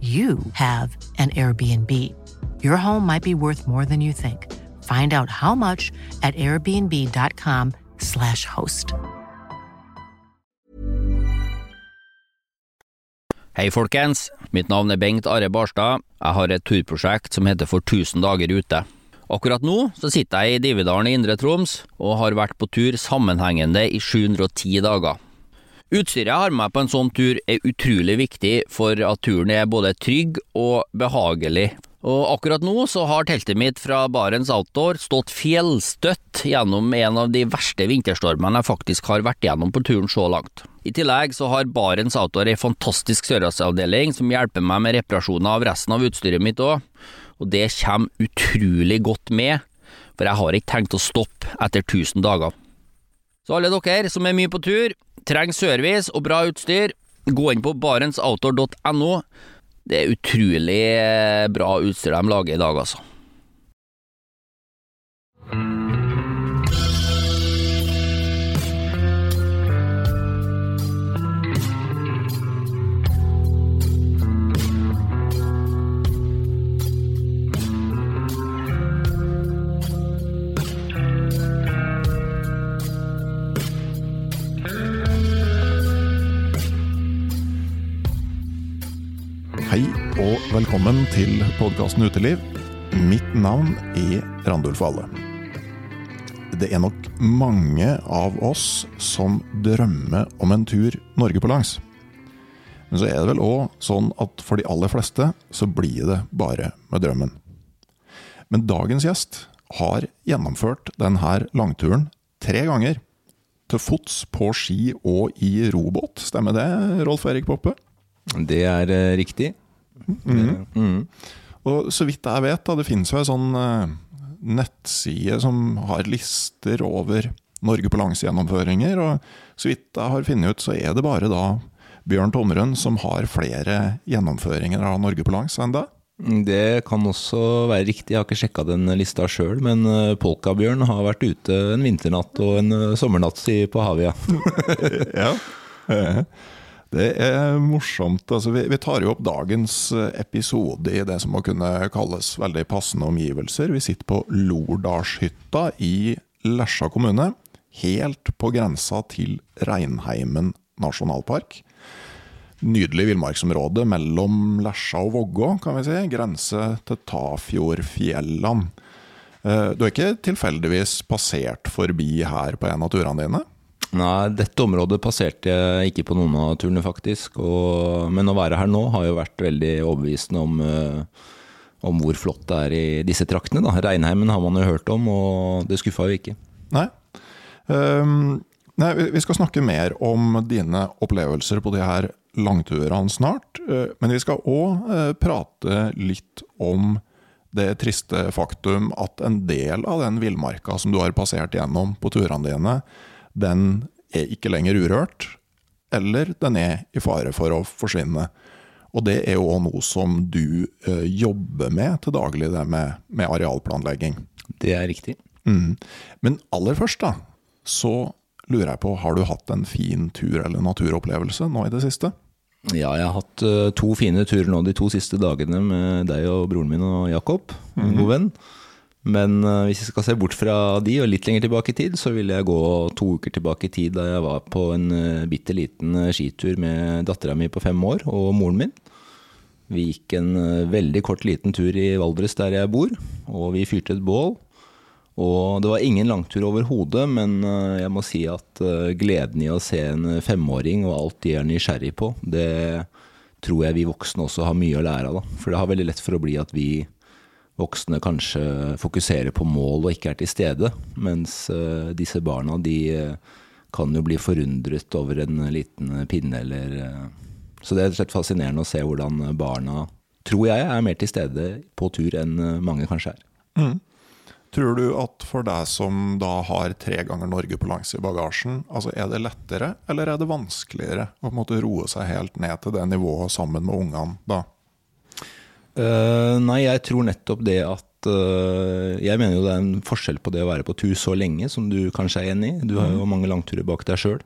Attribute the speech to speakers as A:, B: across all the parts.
A: you have an Airbnb. Your home might be worth more than you think. Find out how much at airbnb.com/slash host.
B: Hei folkens, mitt navn er Bengt Are Barstad. Jeg har et turprosjekt som heter For 1000 dager ute. Akkurat nå så sitter jeg i Dividalen i Indre Troms og har vært på tur sammenhengende i 710 dager. Utstyret jeg har med meg på en sånn tur er utrolig viktig for at turen er både trygg og behagelig. Og akkurat nå så har teltet mitt fra Barents Outdoor stått fjellstøtt gjennom en av de verste vinterstormene jeg faktisk har vært gjennom på turen så langt. I tillegg så har Barents Outdoor ei fantastisk sørlandsavdeling som hjelper meg med reparasjoner av resten av utstyret mitt òg, og det kommer utrolig godt med, for jeg har ikke tenkt å stoppe etter 1000 dager. Så alle dere som er mye på tur, trenger service og bra utstyr, gå inn på barentsoutdoor.no. Det er utrolig eh, bra utstyr de lager i dag, altså.
C: Velkommen til podkasten Uteliv. Mitt navn er Randulf Valle. Det er nok mange av oss som drømmer om en tur Norge på langs. Men så er det vel òg sånn at for de aller fleste så blir det bare med drømmen. Men dagens gjest har gjennomført denne langturen tre ganger. Til fots, på ski og i robåt. Stemmer det, Rolf Erik Poppe?
D: Det er eh, riktig.
C: Mm. Og så vidt jeg vet, da, det finnes jo en sånn eh, nettside som har lister over Norge på langs gjennomføringer, og så vidt jeg har funnet ut, så er det bare da Bjørn Tomrøn som har flere gjennomføringer av Norge på langs enn det.
D: Det kan også være riktig, jeg har ikke sjekka den lista sjøl, men eh, Polkabjørn har vært ute en vinternatt og en eh, sommernatt i- på havet, ja.
C: Det er morsomt. Altså, vi, vi tar jo opp dagens eh, episode i det som må kunne kalles veldig passende omgivelser. Vi sitter på Lordalshytta i Lesja kommune, helt på grensa til Reinheimen nasjonalpark. Nydelig villmarksområde mellom Lesja og Vågå, kan vi si. Grense til Tafjordfjellene. Eh, Du er ikke tilfeldigvis passert forbi her på en av turene dine?
D: Nei, dette området passerte jeg ikke på noen av turene, faktisk. Og, men å være her nå har jo vært veldig overbevisende om, uh, om hvor flott det er i disse traktene. Da. Reinheimen har man jo hørt om, og det skuffa jo ikke.
C: Nei. Um, nei, vi- skal snakke mer om dine opplevelser på de her langturene snart. eh, Men vi skal òg prate litt om det triste faktum at en del av den villmarka som du har passert gjennom på turene dine, den er ikke lenger urørt, eller den er i fare for å forsvinne. Og det er jo også noe som du eh, jobber med til daglig, det med, med arealplanlegging.
D: Det er riktig.
C: Mm. Men aller først, da, så lurer jeg på, har du hatt en fin tur eller naturopplevelse nå i det siste?
D: Ja, jeg har hatt uh, to fine turer nå de to siste dagene med deg og broren min og Jakob, en god venn. Men uh, hvis jeg skal se bort fra de og litt lenger tilbake i tid, så vil jeg gå to uker tilbake i tid da jeg var på en uh, bitte liten skitur med dattera mi på fem år og moren min. Vi gikk en veldig kort liten tur i Valdres der jeg bor, og vi fyrte et bål. Og det var ingen langtur overhodet, men eh, jeg må si at eh, gleden i å se en femåring og alt de er nysgjerrig på, det tror jeg vi voksne også har mye å lære av. Da. For det har veldig lett for å bli at vi voksne kanskje fokuserer på mål og ikke er til stede. Mens eh, disse barna de kan jo bli forundret over en liten pinne eller Så det er rett og slett fascinerende å se hvordan barna, tror jeg, er mer til stede på tur enn mange kanskje er.
C: Mm. Tror du at for deg som da har tre ganger Norge på langs i bagasjen, altså er det lettere eller er det vanskeligere å på en måte roe seg helt ned til det nivået sammen med ungene da?
D: Uh, nei, jeg tror nettopp det at uh, Jeg mener jo det er en forskjell på det å være på tur så lenge, som du kanskje er enig i. Du har jo mm. mange langturer bak deg sjøl.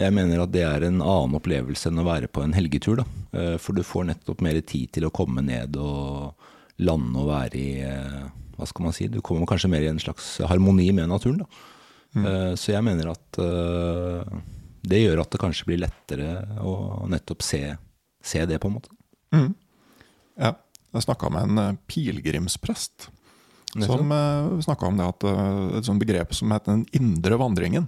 D: Jeg mener at det er en annen opplevelse enn å være på en helgetur. Uh, for du får nettopp mer tid til å komme ned og lande og være i hva skal man si, du kommer kanskje mer i en slags harmoni med naturen. Mm. Så jeg mener at det gjør at det kanskje blir lettere å nettopp se, se det, på en måte.
C: Mm. Ja. Jeg snakka med en uh, pilegrimsprest som uh, snakka om det at et sånt begrep som heter den indre vandringen.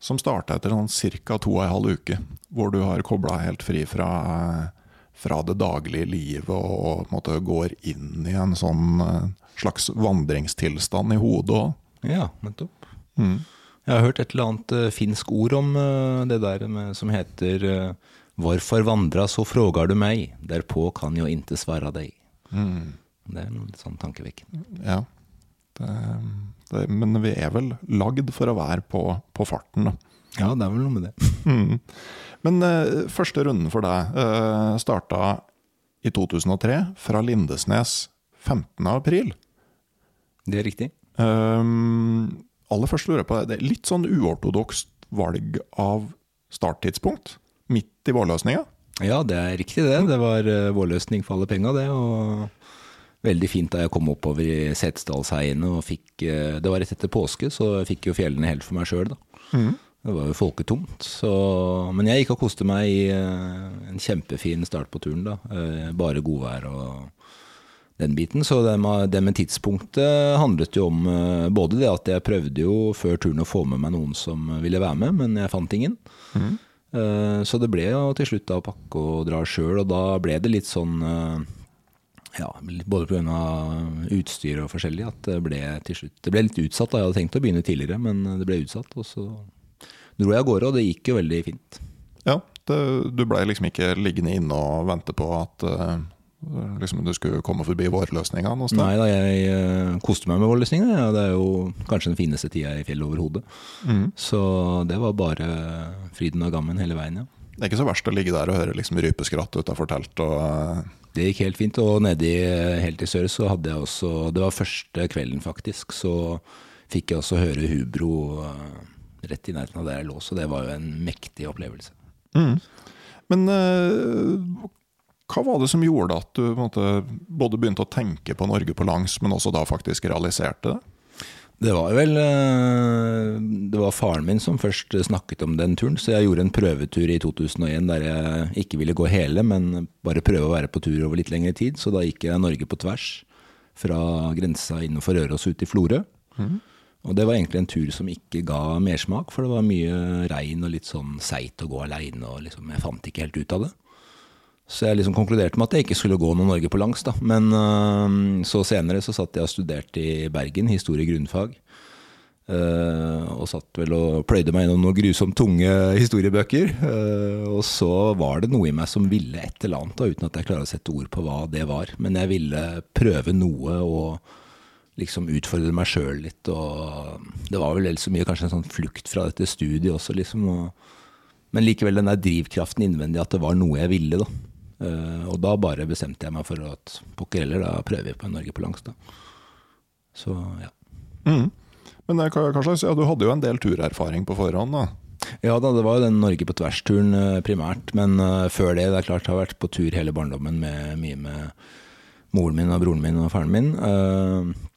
C: Som starta etter sånn ca. to og en halv uke, hvor du har kobla helt fri fra fra det daglige livet og, og går inn i en sånn slags vandringstilstand i hodet òg.
D: Ja, nettopp. Mm. Jeg har hørt et eller annet finsk ord om det der med, som heter uh, 'Hvorfor vandra så frågar du meg, derpå kan jo inte svara deg'. Mm. Det er en sånn tankevekkende.
C: Ja. Det, det, men vi er vel lagd for å være på, på farten, da.
D: Ja, det er vel noe med det.
C: Mm. Men første runden for deg uh, starta i 2003 fra Lindesnes 15. april.
D: Det er riktig.
C: Um, aller først lurer jeg på det. Det er litt sånn uortodokst valg av starttidspunkt. Midt i vårløsninga.
D: Ja, det er riktig det. Det var uh, vårløsning for alle penga, det. Og veldig fint da jeg kom oppover i Setesdalsheiene og fikk uh, Det var rett etter påske, så jeg fikk jo fjellene helt for meg sjøl, da. Mm. Det var jo folketomt. Så, men jeg gikk og koste meg i uh, en kjempefin start på turen, da. bare godvær og den biten. Så det med, tidspunktet handlet jo om både det at jeg prøvde jo før turen å få med meg noen som ville være med, men jeg fant ingen. Mm. Uh, så det ble jo til slutt da å pakke og dra sjøl, og da ble det litt sånn uh, ja, både pga. utstyr og forskjellig at det ble til slutt Det ble litt utsatt. da Jeg hadde tenkt å begynne tidligere, men det ble utsatt. Og så dro jeg av gårde, og det gikk jo veldig fint.
C: Ja, det, du blei liksom ikke liggende inne og vente på at Liksom du skulle komme forbi
D: sted? Nei da, jeg uh, koste meg med vårløsninga. Ja. Det er jo kanskje den fineste tida i fjellet overhodet. Mm. Så det var bare fryden og gammen hele veien, ja.
C: Det er ikke så verst å ligge der og høre liksom rypeskratt utafor telt og uh...
D: Det gikk helt fint. Og nedi helt i sør så hadde jeg også Det var første kvelden, faktisk. Så fikk jeg også høre hubro uh, rett i nærheten av der jeg lå. Så det var jo en mektig opplevelse.
C: Mm. Men hva var det som gjorde at du måte, både begynte å tenke på Norge på langs, men også da faktisk realiserte det?
D: Det var vel eh, Det var faren min som først snakket om den turen. Så jeg gjorde en prøvetur i 2001 der jeg ikke ville gå hele, men bare prøve å være på tur over litt lengre tid. Så da gikk jeg Norge på tvers. Fra grensa innenfor Røros ut til Florø. Mm. Og det var egentlig en tur som ikke ga mersmak, for det var mye regn og litt sånn seigt å gå aleine. Og liksom, jeg fant ikke helt ut av det. Så jeg liksom konkluderte med at jeg ikke skulle gå noe Norge på langs. da. Men uh, så senere så satt jeg og studerte i Bergen, historie grunnfag. Uh, og satt vel og pløyde meg gjennom noen grusomt tunge historiebøker. Uh, og så var det noe i meg som ville et eller annet, da, uten at jeg klarer å sette ord på hva det var. Men jeg ville prøve noe og liksom utfordre meg sjøl litt. Og det var vel så mye kanskje en sånn flukt fra dette studiet også, liksom. Og, men likevel den der drivkraften innvendig at det var noe jeg ville, da. Eh, og da bare bestemte jeg meg for at pokker heller, da prøver vi på Norge på langs, da. Så ja.
C: Mm. Men eh, hva, hva slags, ja, du hadde jo en del turerfaring på forhånd, da.
D: Ja da, det var jo den Norge på tvers-turen eh, primært. Men eh, før det, det er klart, jeg har vært på tur hele barndommen med mye med moren min og broren min og faren min. eh,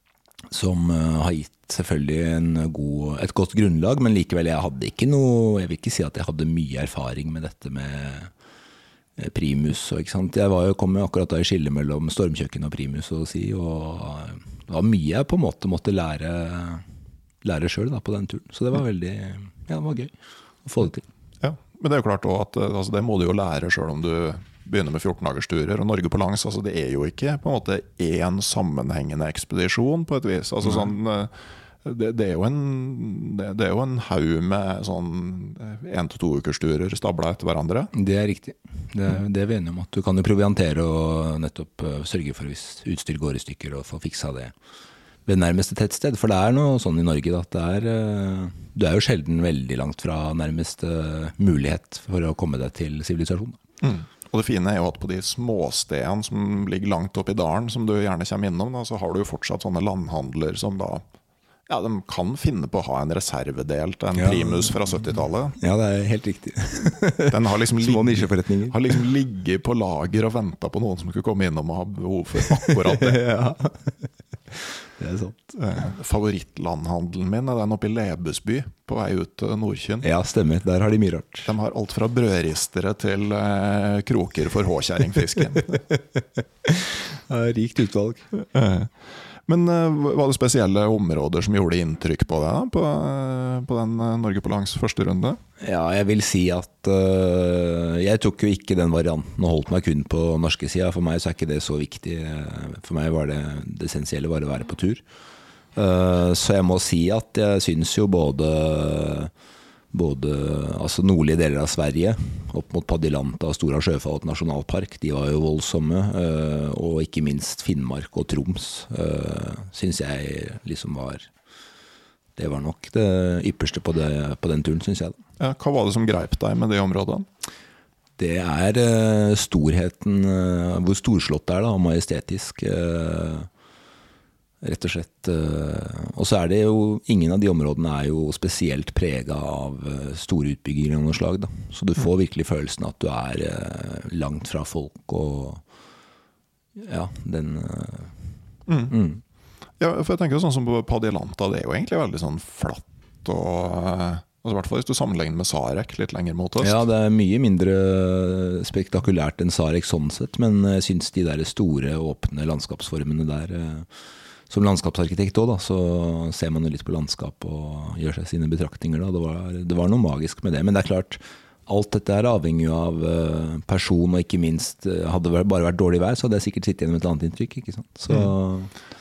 D: som eh, har gitt selvfølgelig en god, et godt grunnlag, men likevel, jeg hadde ikke noe Jeg vil ikke si at jeg hadde mye erfaring med dette med eh, primus. Og? Jeg var jo, kom jo akkurat da i skillet mellom stormkjøkken og primus, Og, si. Og det var mye jeg på en måte måtte lære, lære sjøl på den turen. Så det var veldig Ja, det var gøy å få det til.
C: Ja, Men det er jo klart også at eh, altså, det må du jo lære sjøl om du begynner med 14-dagersturer. Og Norge på langs, altså, det er jo ikke på en måte én sammenhengende ekspedisjon, på et vis. Altså, sånn, eh, det, det, er jo en, det, det er jo en haug med sånn én til to ukersturer stabla etter hverandre.
D: Det er riktig. Det, det er vi enige om. at Du kan jo proviantere og nettopp eh, sørge for hvis utstyr går i stykker, og få fiksa det ved nærmeste tettsted. For det er noe sånn i Norge da, at det er, eh, du er jo sjelden veldig langt fra nærmeste mulighet for å komme deg til sivilisasjon.
C: Mm. Og det fine er jo at på de småstedene som ligger langt oppe i dalen, som du gjerne kommer innom, da, så har du jo fortsatt sånne landhandler som da ja, de kan finne på å ha en reservedel til en
D: Ja.
C: primus fra 70-tallet.
D: Ja, det er helt riktig.
C: Den har liksom,
D: Små nisjeforretninger.
C: har liksom ligget på lager og venta på noen som skulle komme innom og ha behov for akkurat det.
D: ja. Det er sant.
C: Eh, Favorittlandhandelen min er den oppe i Lebesby, på vei ut til Nordkyn.
D: Ja, stemmer. Der har de mye rart.
C: De har alt fra brødristere til eh, kroker for håkjerringfisken.
D: Rikt utvalg.
C: Men eh, var det spesielle områder som gjorde inntrykk på deg da, på, eh, på den eh, Norge på langs første runde?
D: Ja, jeg vil si at uh, jeg tok jo ikke den varianten og holdt meg kun på norske sida. For meg så er ikke det så viktig. For meg var det det essensielle bare å være på tur. Uh, så jeg må si at jeg syns jo både både altså nordlige deler av Sverige, opp mot Padilanta og Stora Sjøfallet nasjonalpark, de var jo voldsomme. eh, Og ikke minst Finnmark og Troms uh, syns jeg liksom var Det var nok det ypperste på, det, på den turen, syns jeg.
C: Ja, hva var det som greip deg med de områdene?
D: Det er eh, storheten, eh, hvor storslått det er, da, og majestetisk. eh, rett og slett. eh, og så er det jo Ingen av de områdene er jo spesielt prega av eh, store utbygginger av noe slag. Da. Så du får virkelig følelsen at du er eh, langt fra folk og Ja, den mm. mm.
C: Ja, for jeg tenker sånn som på Padialanta, det er jo egentlig veldig sånn flatt og altså, hvert fall hvis du sammenligner med Sarek, litt lenger mot øst.
D: Ja, det er mye mindre spektakulært enn Sarek sånn sett, men jeg syns de der store, åpne landskapsformene der Som landskapsarkitekt òg, så ser man jo litt på landskap og gjør seg sine betraktninger. Det, var, det var noe magisk med det. Men det er klart, alt dette er avhengig av eh, person, og ikke minst eh, Hadde det bare vært dårlig vær, så hadde jeg sikkert sittet igjen med et annet inntrykk. ikke sant? Så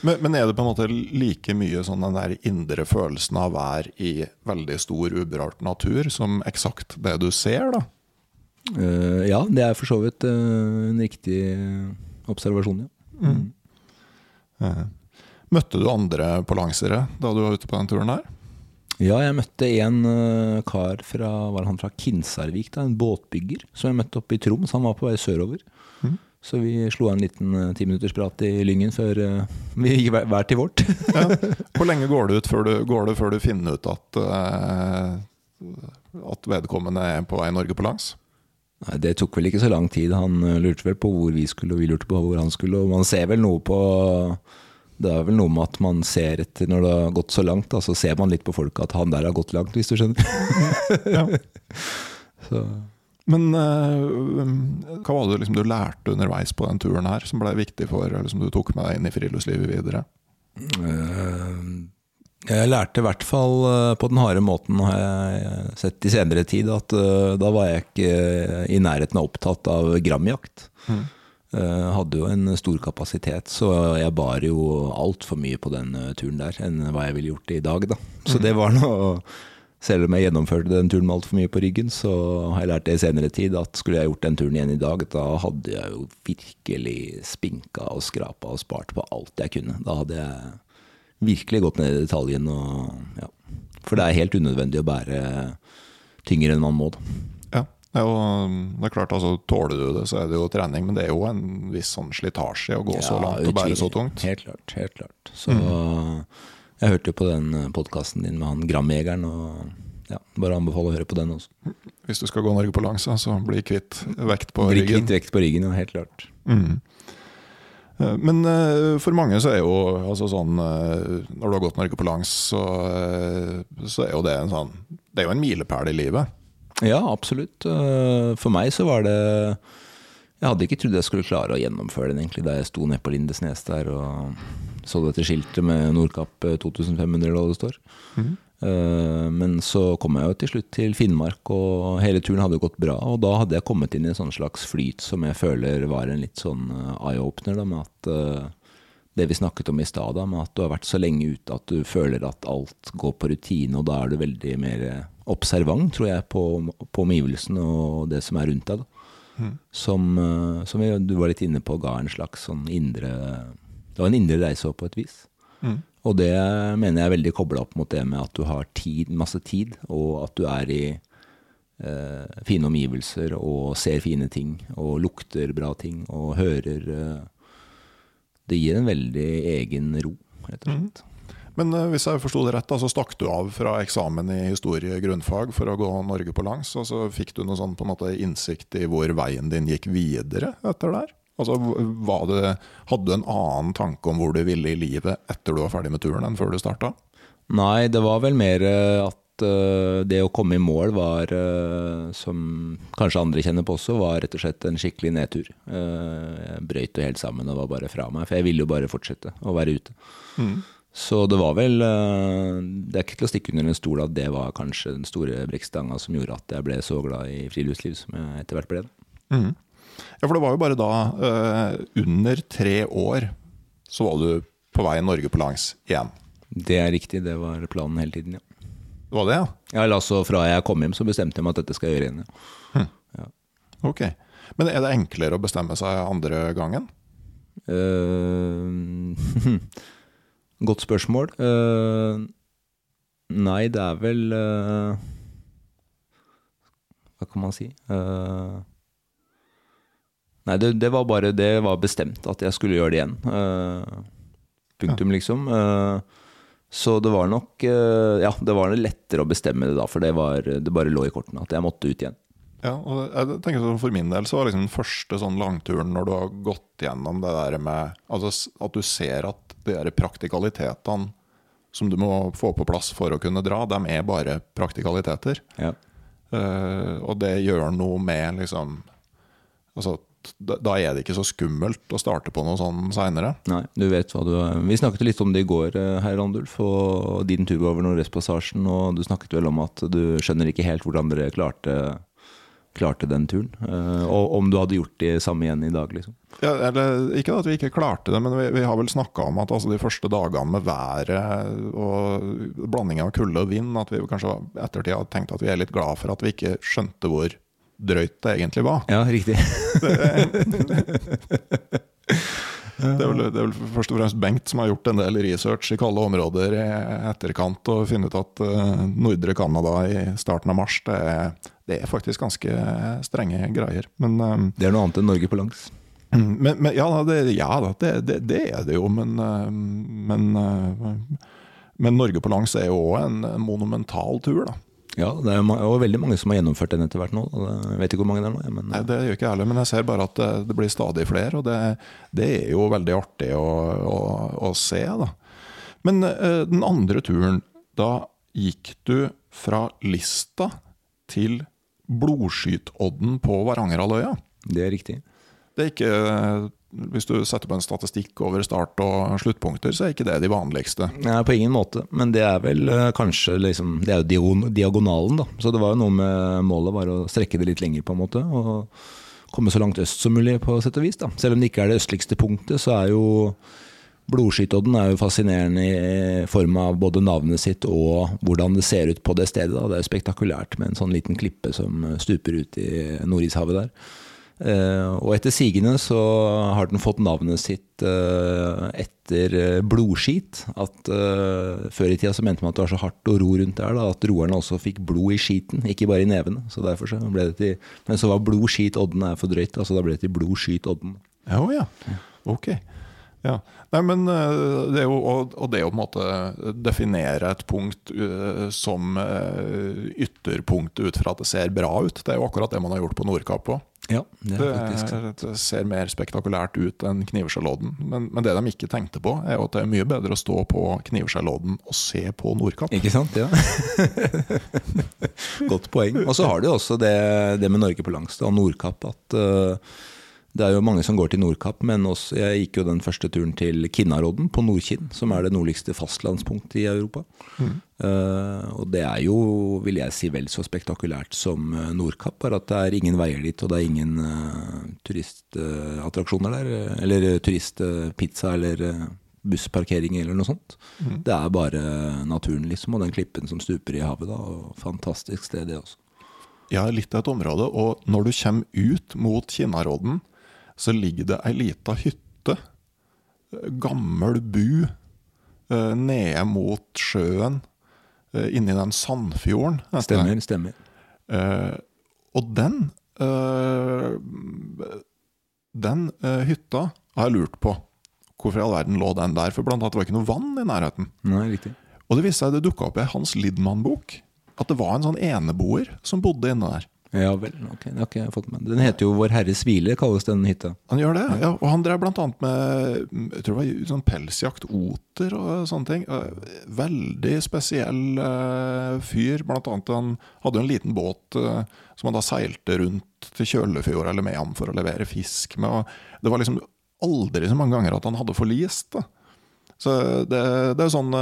C: Men, men er det på en måte like mye sånn den der indre følelsen av vær i veldig stor, uberørt natur, som eksakt det du ser, da?
D: Uh, ja, det er for så vidt uh, en riktig observasjon, ja.
C: Eh, Møtte du andre pålangsere da du var ute på den turen her?
D: Ja, jeg møtte en eh, kar fra, var han fra Kinsarvik, da, en båtbygger, som jeg møtte oppe i Troms. Han var på vei sørover. Så vi slo av en liten uh, timinuttersprat i Lyngen før eh, vi gikk hver, til vårt.
C: Ja. Hvor lenge går det, ut før du, går det før du finner ut at, eh, at vedkommende er på vei Norge på langs?
D: Nei, Det tok vel ikke så lang tid. Han eh, lurte vel på hvor vi skulle, og vi lurte på hvor han skulle. Og man ser vel noe på Det er vel noe med at man ser etter når det har gått så langt, da, så ser man litt på folk at han der har gått langt, hvis du skjønner.
C: Ja.
D: Så
C: Men uh, hva var det liksom du lærte underveis på den turen her, som ble viktig for, eller som du tok med deg inn i friluftslivet videre?
D: Uh, Jeg lærte i hvert fall eh, på den harde måten, har jeg sett i senere tid, at uh, da var jeg ikke i nærheten av opptatt av gramjakt. Eh, Hadde jo en stor kapasitet, så jeg bar jo altfor mye på den eh, turen der enn hva jeg ville gjort i dag, da. Så det var noe Selv om jeg gjennomførte den turen med altfor mye på ryggen, så har jeg lært det i senere tid at skulle jeg gjort den turen igjen i dag, da hadde jeg jo virkelig spinka og skrapa og spart på alt jeg kunne. Da hadde jeg virkelig gått ned i detaljen. Og, ja. For det er helt unødvendig å bære tyngre enn man må. Da.
C: Ja. er, og det er klart, altså, Tåler du det, så er det jo trening, men det er jo en viss sånn slitasje å gå så langt og bære så tungt.
D: Helt klart. helt klart. Så Jeg hørte jo på den podkasten din med han Gramjegeren, og ja, bare anbefaler å høre på den også.
C: Hvis du skal gå Norge på langs, så bli kvitt vekt på
D: Bli
C: ryggen.
D: kvitt vekt på ryggen, ja, helt klart.
C: Mm. Eh, Men eh, for mange så er jo altså sånn eh, Når du har gått Norge på langs, så, eh, så er jo det en sånn Det er jo en milepæl i livet.
D: Ja, absolutt. Eh, For meg så var det Jeg hadde ikke trodd jeg skulle klare å gjennomføre den egentlig da jeg sto nede på Lindesnes der og så dette skiltet med Nordkapp eh, 2500 eller hva det står. Eh, Men så kom jeg jo til slutt til Finnmark, og hele turen hadde gått bra. Og da hadde jeg kommet inn i en sånn slags flyt som jeg føler var en litt sånn eh, eye-opener, med at eh, det vi snakket om i stad, med at du har vært så lenge ute at du føler at alt går på rutine, og da er du veldig mer observant, tror jeg, på, på omgivelsene og det som er rundt deg. Mm. Som, eh, som du var litt inne på, ga en slags sånn indre Det var en indre reise opp på et vis. Og det mener jeg er veldig kobla opp mot det med at du har tid, masse tid, og at du er i eh, fine omgivelser og ser fine ting, og lukter bra ting, og hører eh, Det gir en veldig egen ro, rett og slett.
C: Men eh, hvis jeg forsto det rett, så stakk du av fra eksamen i historie grunnfag for å gå Norge på langs, og så fikk du noe sånn på en måte innsikt i hvor veien din gikk videre etter der? Altså, var det, Hadde du en annen tanke om hvor du ville i livet etter du var ferdig med turen, enn før du starta?
D: Nei, det var vel mer eh, at eh, det å komme i mål var, som kanskje andre kjenner på også, var rett og slett en skikkelig nedtur. Jeg brøyt jo helt sammen og var bare fra meg, for jeg ville jo bare fortsette å være ute. Så det var vel eh, Det er ikke til å stikke under en stol at det var kanskje den store brekkstanga som gjorde at jeg ble så glad i friluftsliv som jeg etter hvert ble.
C: Mm. Ja, for det var jo bare da, eh, under tre år, så var du på vei Norge på langs igjen.
D: Det er riktig, det var planen hele tiden, ja.
C: Det var det, ja?
D: ja eller altså Fra jeg kom hjem, så bestemte jeg meg at dette skal jeg gjøre igjen. Ja.
C: Ok. Men er det enklere å bestemme seg andre gangen?
D: Eh, godt spørsmål. Uh, nei, det er vel uh, Hva kan man si? Uh, nei, det, det var bare Det var bestemt at jeg skulle gjøre det igjen. Punktum, liksom. Eh, så det var nok Ja, det var lettere å bestemme det da, for det, var, det bare lå i kortene at jeg måtte ut igjen.
C: Ja, og jeg tenker sånn For min del så var liksom den første sånn langturen når du har gått gjennom det der med altså At du ser at de der praktikalitetene som du må få på plass for å kunne dra, de er bare praktikaliteter.
D: Ja.
C: Uh, og det gjør noe med liksom Altså, da da er det ikke så skummelt å starte på noe sånn seinere.
D: Nei, du vet hva du Vi snakket litt om det i går, eh, herr Randulf, og din tur over Nordvestpassasjen. Og du snakket vel om at du skjønner ikke helt hvordan dere klarte, klarte den turen. Eh, Og om du hadde gjort det samme igjen i dag, liksom.
C: Ja, eller, ikke at vi ikke klarte det, men vi, vi har vel snakka om at altså, de første dagene med været og blanding av kulde og vind, at vi kanskje ettertid har tenkt at vi er litt glad for at vi ikke skjønte hvor drøyt det egentlig var.
D: Ja, riktig.
C: Det er, vel, det er vel først og fremst Bengt som har gjort en del research i kalde områder i etterkant og funnet ut at eh, nordre Canada i starten av mars, det er, det er faktisk ganske strenge greier. Men, eh,
D: Det er noe annet enn Norge på langs.
C: men, men ja, da, det, ja det, det, det er det jo, men, eh, men, eh, men Norge på langs er jo òg en en monumental tur, da.
D: Ja, det er jo veldig mange som har gjennomført den etter hvert nå. Jeg vet ikke hvor mange det er nå, men
C: Nei, Det gjør ikke jeg heller, men jeg ser bare at det, blir stadig flere, og det, det er jo veldig artig å, å, å se. da. Men uh, den andre turen, da gikk du fra Lista til Blodskytodden på Varangerhalvøya.
D: det er riktig.
C: Det er ikke, Hvis du setter på en statistikk over start- og sluttpunkter, så er ikke det de vanligste.
D: Nei, på ingen måte. Men det er vel eh, kanskje liksom Det er jo diagonalen, da. Så det var jo noe med målet var å strekke det litt lenger, på en måte. Og komme så langt øst som mulig, på sett og vis. da. Selv om det ikke er det østligste punktet, så er jo Blodskytodden er jo fascinerende i form av både navnet sitt og hvordan det ser ut på det stedet. Da. Det er jo spektakulært med en sånn liten klippe som stuper ut i Nordishavet der. Eh, og etter sigende så har den fått navnet sitt eh, etter eh, blodskit. At eh, Før i tida så mente man at det var så hardt å ro rundt der da, at roerne også fikk blod i skiten, ikke bare i nevene. Så derfor så ble det til Men så var blod, skit, odden er for drøyt, altså da ble det til blod, skyt, odden.
C: Ja, ja. Ok. Ja. Nei, men eh, det er jo, og, det å på en måte definere et punkt eh, som eh, ytterpunkt ut fra at det ser bra ut, det er jo akkurat det man har gjort på Nordkapp òg.
D: Ja, det
C: Det, det ser mer spektakulært ut enn Knivskjellodden. Men, men det de ikke tenkte på, er jo at det er mye bedre å stå på Knivskjellodden og se på Nordkapp.
D: Ikke sant? Ja. Godt poeng. Og så har du jo også det, det med Norge på Langstad og Nordkapp at eh, det er jo mange som går til Nordkapp, men også, jeg gikk jo den første turen til Kinnarodden på Nordkinn, som er det nordligste fastlandspunktet i Europa. Eh, og det er jo, vil jeg si, vel så spektakulært som eh, Nordkapp, bare at det er ingen veier dit, og det er ingen uh, turistattraksjoner der. eh, Eller turistpizza eller bussparkering eller noe sånt. Det er bare naturen, liksom, og den klippen som stuper i havet. da, og Fantastisk sted, det også.
C: Ja, litt av et område. Og når du kommer ut mot Kinnarodden, så ligger det ei lita hytte, eh, gammel bu, eh, nede mot sjøen, eh, inni den Sandfjorden.
D: Stemmer, stemmer.
C: Og den Den hytta har jeg lurt på. Hvorfor i all verden lå den der? For blant annet var det ikke noe vann i nærheten.
D: Nei, riktig.
C: Og det viste seg det dukka opp i Hans Lidman-bok at det var en sånn eneboer som bodde inne der.
D: Ja vel, ok, det har ikke jeg fått med. Den heter jo Vår Herres hvile, kalles den hytta.
C: Han gjør det, ja. Og han drev annet med jeg tror det var sånn pelsjakt, oter og sånne ting. Eh, Veldig spesiell uh, fyr. Blant annet han hadde en liten båt uh, som han da seilte rundt til Kjølefjord eller Mehamn for å levere fisk med. Det var liksom aldri så mange ganger at han hadde forlist. da. Så det, det er sånne,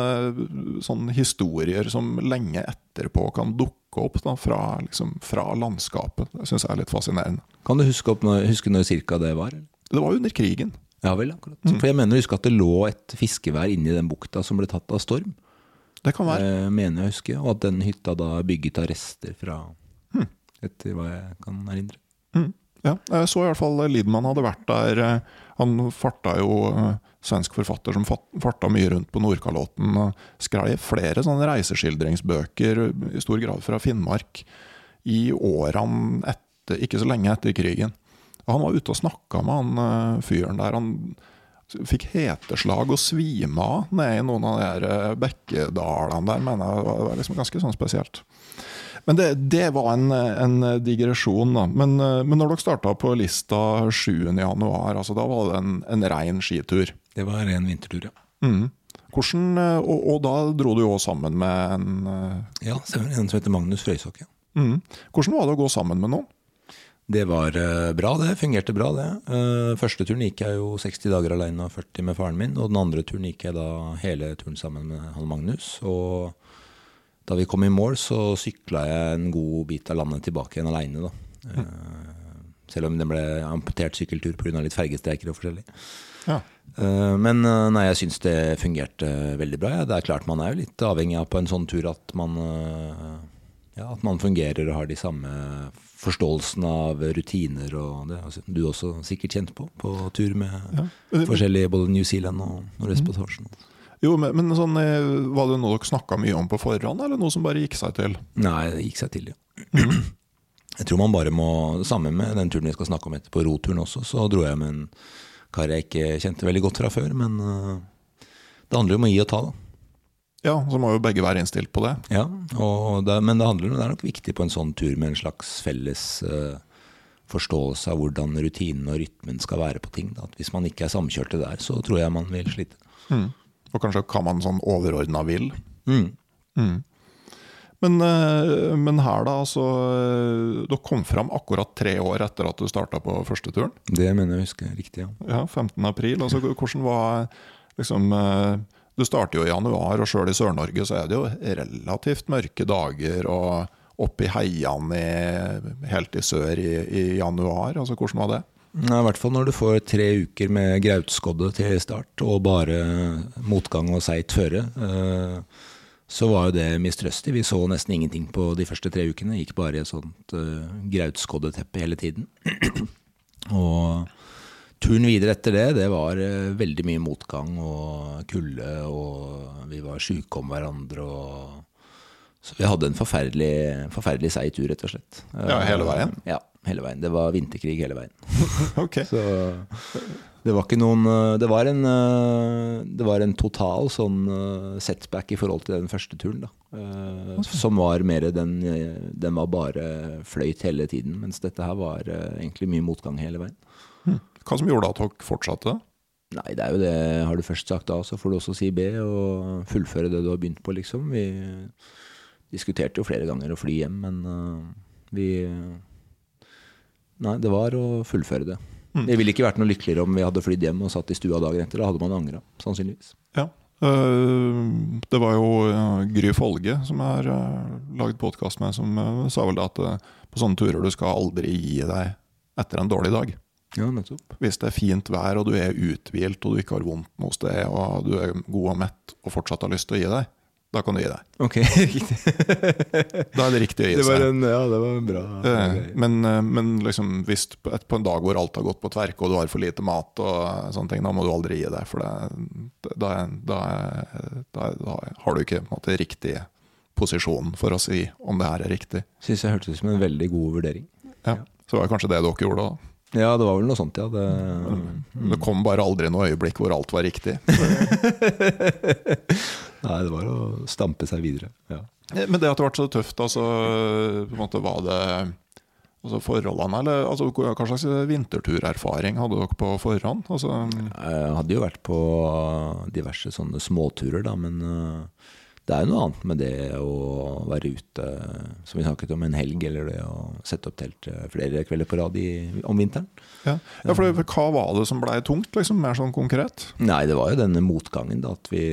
C: sånne historier som lenge etterpå kan dukke opp da, fra, liksom, fra landskapet. Det syns jeg er litt fascinerende.
D: Kan du huske, når, huske når cirka det var? eller?
C: Det var under krigen.
D: Ja vel, akkurat. For jeg mener å huske at det lå et fiskevær inni den bukta som ble tatt av storm.
C: Det kan være.
D: Eh, mener jeg å huske. Og at den hytta da er bygget av rester fra Etter hva jeg kan erindre.
C: Mm. Ja, jeg så i hvert fall Lidman hadde vært der. eh, Han farta jo eh, Svensk forfatter som farta mye rundt på Nordkalotten. Skrev flere sånne reiseskildringsbøker, i stor grad fra Finnmark, i årene etter, ikke så lenge etter krigen. Og Han var ute og snakka med han eh, fyren der. Han fikk heteslag og svima av nede i noen av de her eh, bekkedalene der, mener jeg. Det var liksom ganske sånn spesielt. Men det, det var en, en digresjon, da. Men, eh, men når dere starta på lista 7.1, altså, da var det en, en rein skitur.
D: Det var en vintertur, ja.
C: Mm. Hvordan, eh, og, og da dro du jo sammen med en uh...
D: Ja. En som heter Magnus Frøysåk. Ja.
C: mm. Hvordan var det å gå sammen med noen?
D: Det var eh, bra, det. Fungerte bra, det. Første turen gikk jeg jo 60 dager alene og 40 med faren min. Og den andre turen gikk jeg da hele turen sammen med han Magnus. Og da vi kom i mål, så sykla jeg en god bit av landet tilbake igjen aleine, da. Eh, Selv om det ble amputert sykkeltur pga. litt fergestreiker og forskjellig.
C: Ja.
D: Eh, Men eh, nei, jeg syns det fungerte veldig bra. Ja. Det er klart man er jo litt avhengig av på en sånn tur at man, eh, ja, at man fungerer og har de samme forståelsene av rutiner. Og det har du også sikkert kjent på, på tur med forskjellige både New Zealand og Nordvestpassasjen.
C: Jo, men, men sånn, Var det noe dere snakka mye om på forhånd, eller noe som bare gikk seg til?
D: Nei, det gikk seg til, ja. Jeg tror man bare må Sammen med den turen vi skal snakke om etterpå, roturen også. Så dro jeg med en kar jeg ikke kjente veldig godt fra før, men eh, det handler jo om å gi og ta, da.
C: Ja, så må jo begge være innstilt på det.
D: Ja, og det, men det, handler, det er nok viktig på en sånn tur med en slags felles uh, forståelse av hvordan rutinen og rytmen skal være på ting. Da. At hvis man ikke er samkjørte der, så tror jeg man vil slite.
C: Og kanskje hva man sånn overordna vil.
D: Mm. Mm.
C: Men, eh, men her, da, altså eh, Dere kom fram akkurat tre år etter at du starta på første turen.
D: Det mener jeg å huske riktig, ja.
C: Ja, 15. april. Altså, hvordan var liksom eh, Du starter jo i januar, og sjøl i Sør-Norge så er det jo relativt mørke dager. og oppe i heiene helt i sør i, i januar. altså Hvordan var det?
D: I hvert fall når du får tre uker med grautskodde til start, og bare motgang og seigt føre. eh, Så var jo det mistrøstig. Vi så nesten ingenting på de første tre ukene. Gikk bare i et sånt uh, grautskoddeteppe hele tiden. Og turen videre etter det, det var uh, veldig mye motgang og kulde, og vi var sjuke om hverandre. og så vi hadde en forferdelig, forferdelig seig tur, rett og slett.
C: Ja, hele veien?
D: Ja, hele veien. Det var vinterkrig hele veien.
C: Ok.
D: Så det var ikke noen eh, Det var en, eh, det var en total sånn eh, setback i forhold til den første turen, da. Okay. Som var mer den Den var bare fløyt hele tiden, mens dette her var egentlig mye motgang hele veien.
C: Hva som gjorde at dere fortsatte?
D: Nei, det er jo det Har du først sagt A, så får du også si B, og fullføre det du har begynt på, liksom. Vi diskuterte jo flere ganger å fly hjem, men vi Nei, det var å fullføre det. Det ville ikke vært noe lykkeligere om vi hadde flydd hjem og satt i stua dagen etter. Da hadde man angra, sannsynligvis.
C: Ja. eh, det var jo eh, Gry Folge som har uh, laget podkast med, som eh, sa vel at eh, på sånne turer du skal aldri gi deg etter en dårlig dag.
D: Ja, nettopp.
C: Hvis det er fint vær og du er uthvilt og du ikke har vondt noe sted og du er god og mett og fortsatt har lyst til å gi deg, da kan du gi deg.
D: Ok, riktig.
C: Da er det riktig å gi
D: Det var
C: seg.
D: en, ja, det var en bra
C: Eh. Men, eh, men liksom, hvis på, en dag hvor alt har gått på tverke og du har for lite mat, og sånne ting, da må du aldri gi deg. For det, da, da, da, da har du ikke måte, riktig posisjon for å si om det her er riktig.
D: Syns jeg hørtes ut som en veldig god vurdering.
C: Ja. Så var det kanskje det dere gjorde da.
D: Ja, det var vel noe sånt, ja. Det,
C: Det kom bare aldri noe øyeblikk hvor alt var riktig.
D: nei, det var å stampe seg videre. Ja.
C: Eh, Men det at det ble så tøft, altså, på en måte var det altså forholdene, eller altså, hva slags vinterturerfaring hadde dere på forhånd? Altså,
D: Jeg hadde jo vært på diverse sånne småturer, da, men øh, det er jo noe annet med det å være ute, som vi snakket om, en helg, eller det å sette opp telt øh, flere kvelder på rad i, om vinteren.
C: ja. ja, for det, Hva var det som blei tungt, liksom, mer sånn konkret?
D: Nei, det var jo denne motgangen, da, at vi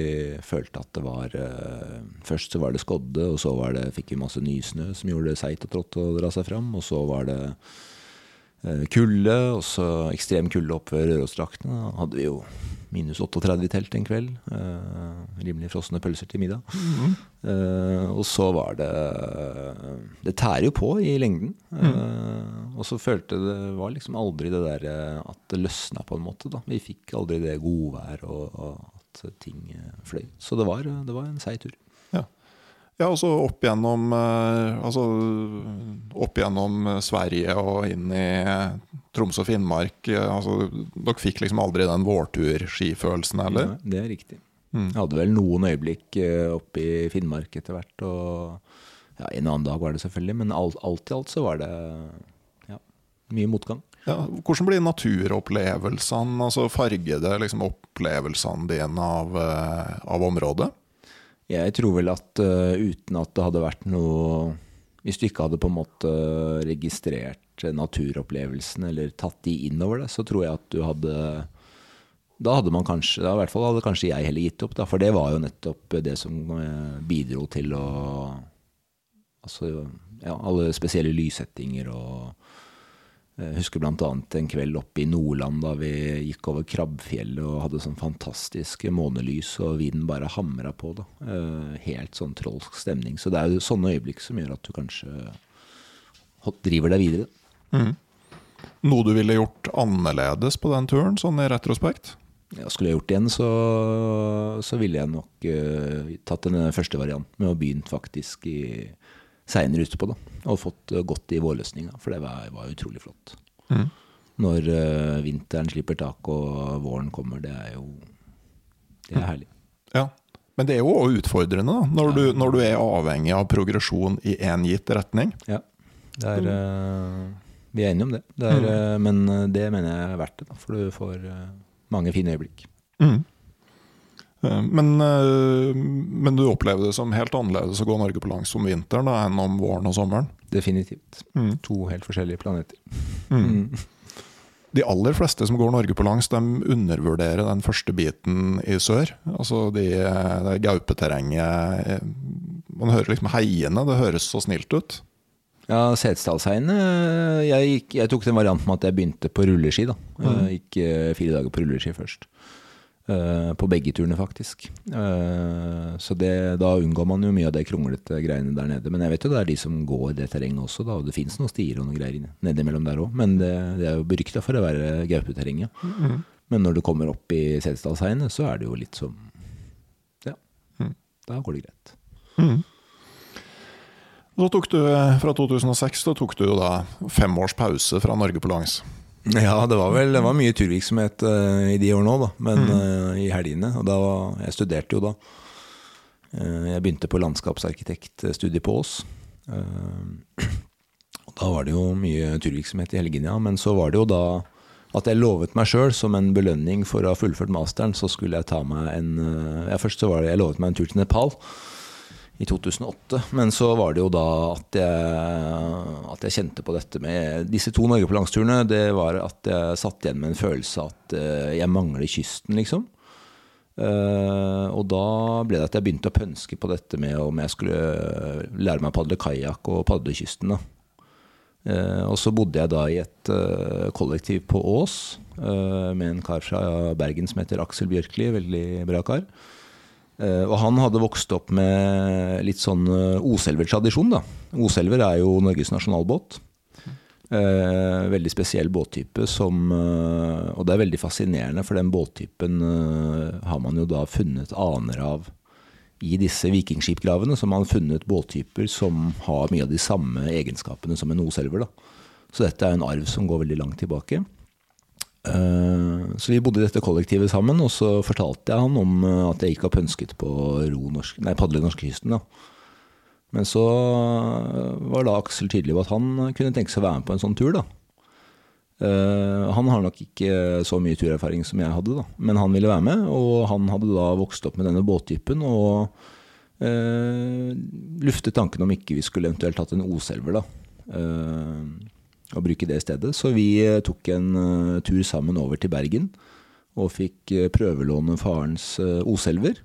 D: følte at det var øh, Først så var det skodde, og så var det, fikk vi masse nysnø som gjorde det seigt og trått å dra seg fram, og så var det kulde, og så ekstrem kulde oppe ved Rørosdraktene. Da hadde vi jo minus 38 i telt en kveld. øh, rimelig frosne pølser til middag. Eh, og så var det Det tærer jo på i lengden. Eh, og så følte det var liksom aldri det der eh, at det løsna på en måte. da Vi fikk aldri det godværet og, og at ting eh, fløy. Så det var, det var en seig tur.
C: Ja, altså opp gjennom, eh, altså, opp gjennom Sverige og inn i eh, Troms og Finnmark. eh, Altså, dere fikk liksom aldri den vårtur-skifølelsen, eller?
D: Ja, det er riktig. Jeg hadde vel noen øyeblikk oppe i Finnmark etter hvert. Og ja, en annen dag var det selvfølgelig, men alt, alt i alt så var det ja, mye motgang.
C: Ja, hvordan blir naturopplevelsene? Altså fargede liksom opplevelsene dine av, av området?
D: Jeg tror vel at uh, uten at det hadde vært noe Hvis du ikke hadde på en måte registrert naturopplevelsen eller tatt de innover det, så tror jeg at du hadde Da hadde man kanskje da i hvert fall hadde kanskje jeg heller gitt opp, da, for det var jo nettopp det som eh, bidro til å Altså, ja, alle spesielle lyssettinger og jeg husker bl.a. en kveld oppe i Nordland da vi gikk over Krabbfjellet og hadde sånn fantastisk månelys, og vinden bare hamra på. da. Eh, Helt sånn trolsk stemning. Så det er jo sånne øyeblikk som gjør at du kanskje driver deg videre.
C: Noe du ville gjort annerledes på den turen, sånn i retrospekt?
D: Ja, skulle jeg gjort det igjen, så, så ville jeg nok uh, tatt den første varianten med å begynt faktisk i seinere ute på, da. Og fått godt gått i vårløsninga, for det var, var utrolig flott. Når uh, vinteren slipper tak og våren kommer, det er jo Det er herlig.
C: Ja. Men det er jo òg utfordrende, da, når, du, når du er avhengig av progresjon i én gitt retning.
D: Ja. Det er, uh, vi er enige om det. det er, eh, men eh, det mener jeg er verdt det, da, for du får eh, mange fine øyeblikk.
C: Eh, Men, eh, men du opplever det som helt annerledes å gå Norge på langs om vinteren da, enn om våren og sommeren?
D: Definitivt.
C: Mm.
D: To helt forskjellige planeter.
C: De aller fleste som går Norge på langs, de undervurderer den første biten i sør. Altså de, det gaupeterrenget eh, Man hører liksom heiene, det høres så snilt ut.
D: Ja, Setesdalsheiene jeg, jeg tok den varianten med at jeg begynte på rulleski. da. Jeg Gikk eh, fire dager på rulleski først. Eh, på begge turene, faktisk. Eh, så det, da unngår man jo mye av det kronglete greiene der nede. Men jeg vet jo det er de som går det terrenget også, da. Og det fins noen stier og noen greier nedimellom der òg. Men det, det, er jo berykta for å være gaupeterrenget. Mm. Men når du kommer opp i Setesdalsheiene, så er det jo litt som Ja, mm. da går det greit. Mm.
C: Så tok du, Fra 2006 da tok du jo da fem års pause fra Norge på langs.
D: Ja, det var vel det var mye turvirksomhet uh, i de årene òg, da. Men mm. uh, i helgene. Og da var, jeg studerte jo da. Uh, jeg begynte på landskapsarkitektstudiet på Ås. og da var det jo mye turvirksomhet i helgene, ja. Men så var det jo da at jeg lovet meg sjøl, som en belønning for å ha fullført masteren, så skulle jeg ta meg en ja, Først så var det jeg lovet meg en tur til Nepal i 2008. Men så var det jo da at jeg, at jeg kjente på dette med disse to Norge på langsturene. Det var at jeg satt igjen med en følelse at eh, jeg mangler kysten, liksom. Uh, og da ble det at jeg begynte å pønske på dette med om jeg skulle lære meg å padle kajakk og padle kysten. Da. Uh, og så bodde jeg da i et uh, kollektiv på Ås med en kar fra Bergen som heter Aksel Bjørkli. Veldig bra kar. Eh, og han hadde vokst opp med litt sånn eh, Oselver-tradisjon. da. Oselver er jo Norges nasjonalbåt. Eh, veldig spesiell båttype som Og det er veldig fascinerende, for den båttypen har man jo da funnet aner av i disse vikingskipgravene. Så man har funnet båttyper som har mye av de samme egenskapene som en Oselver. da. Så dette er en arv som går veldig langt tilbake. Eh, så vi bodde i dette kollektivet sammen, og så fortalte jeg han om eh, at jeg ikke har pønsket på ro norsk, nei, padle norskekysten. Men så eh, var da Aksel tydelig på at han kunne tenke seg å være med på en sånn tur. da. Han har nok ikke så mye turerfaring som jeg hadde, da. men han ville være med. Og han hadde da vokst opp med denne båttypen og uh, luftet tanken om ikke vi skulle eventuelt hatt en Oselver. da. Uh, å bruke det stedet. Så vi eh, tok en uh, tur sammen over til Bergen og fikk uh, prøvelåne farens Oselver.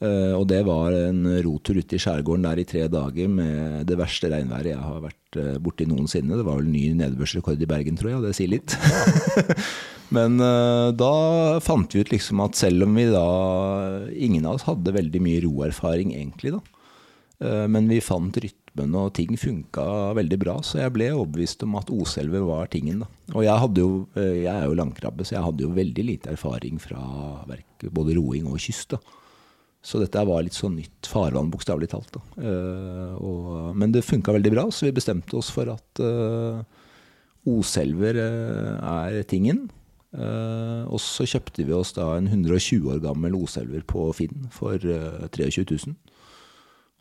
D: og det var en rotur ute i skjærgården der i tre dager med det verste regnværet jeg har vært borti noensinne. Det var vel ny nedbørsrekord i Bergen, tror jeg, og det sier litt. Men da fant vi ut liksom at selv om vi da Ingen av oss hadde veldig mye roerfaring, egentlig, da. Men vi fant rytmen rytmen og ting funka veldig bra, så jeg ble overbevist om at Oselver var tingen. Da. Og jeg, jo, eh, jeg er jo langkrabbe, så jeg hadde jo veldig lite erfaring fra både roing og kyst. Da. Så dette var litt sånn nytt farvann, bokstavelig talt. Uh, og, men det funka veldig bra, så vi bestemte oss for at uh, Oselver uh, er tingen. og så kjøpte vi oss da en 120 år gammel Oselver på Finn for 23 000.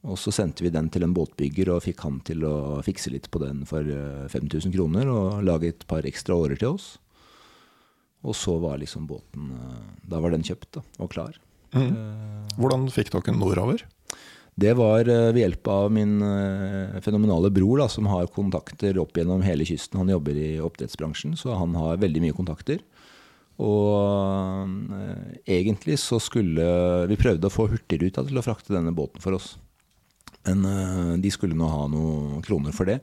D: Og så sendte vi den til en båtbygger og fikk han til å fikse litt på den for 5000 eh, kroner og lage et par ekstra årer til oss. Og så var liksom båten eh, Da var den kjøpt da, og klar. Mm.
C: Hvordan fikk dere nordover?
D: Det var ved hjelp av min fenomenale bror, da, som har kontakter opp gjennom hele kysten. Han jobber i oppdrettsbransjen, så han har veldig mye kontakter. Og egentlig så skulle Vi prøvde å få Hurtigruta til å frakte denne båten for oss. Men uh, de skulle nå ha noen kroner for det.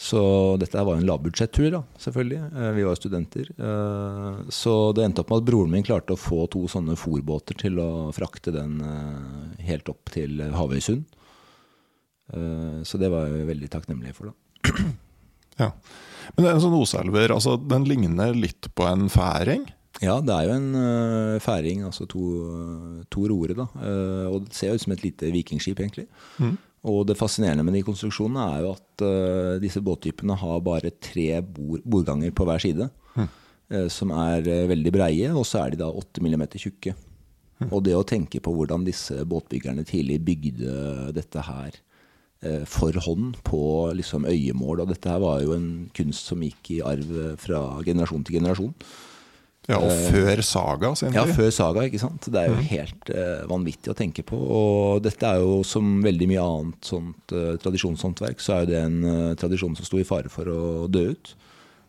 D: Så dette var en lavbudsjettur, selvfølgelig. Uh, vi var studenter. Uh, så det endte opp med at broren min klarte å få to sånne fòrbåter til å frakte den helt opp til Havøysund. så det var jeg veldig takknemlig for, da.
C: ja. Men det er en sånn Oselver, altså, den ligner litt på en færing?
D: Ja, det er jo en uh, færing, altså to, to roere. da. Uh, og det ser ut som et lite vikingskip, egentlig. Mm. Og det fascinerende med de konstruksjonene er jo at uh, disse båttypene har bare tre bord, bordganger på hver side. Mm. som er veldig breie, og så er de da 8 mm tjukke. Mm. Og det å tenke på hvordan disse båtbyggerne tidlig bygde dette her for hånd på liksom øyemål, og dette her var jo en kunst som gikk i arv fra generasjon til generasjon.
C: Ja, Og eh, før Saga sin
D: Ja, før Saga. ikke sant? Det er jo helt uh, vanvittig å tenke på. Og dette er jo som veldig mye annet sånt uh, tradisjonshåndverk, så er jo det en uh, tradisjon som sto i fare for å dø ut.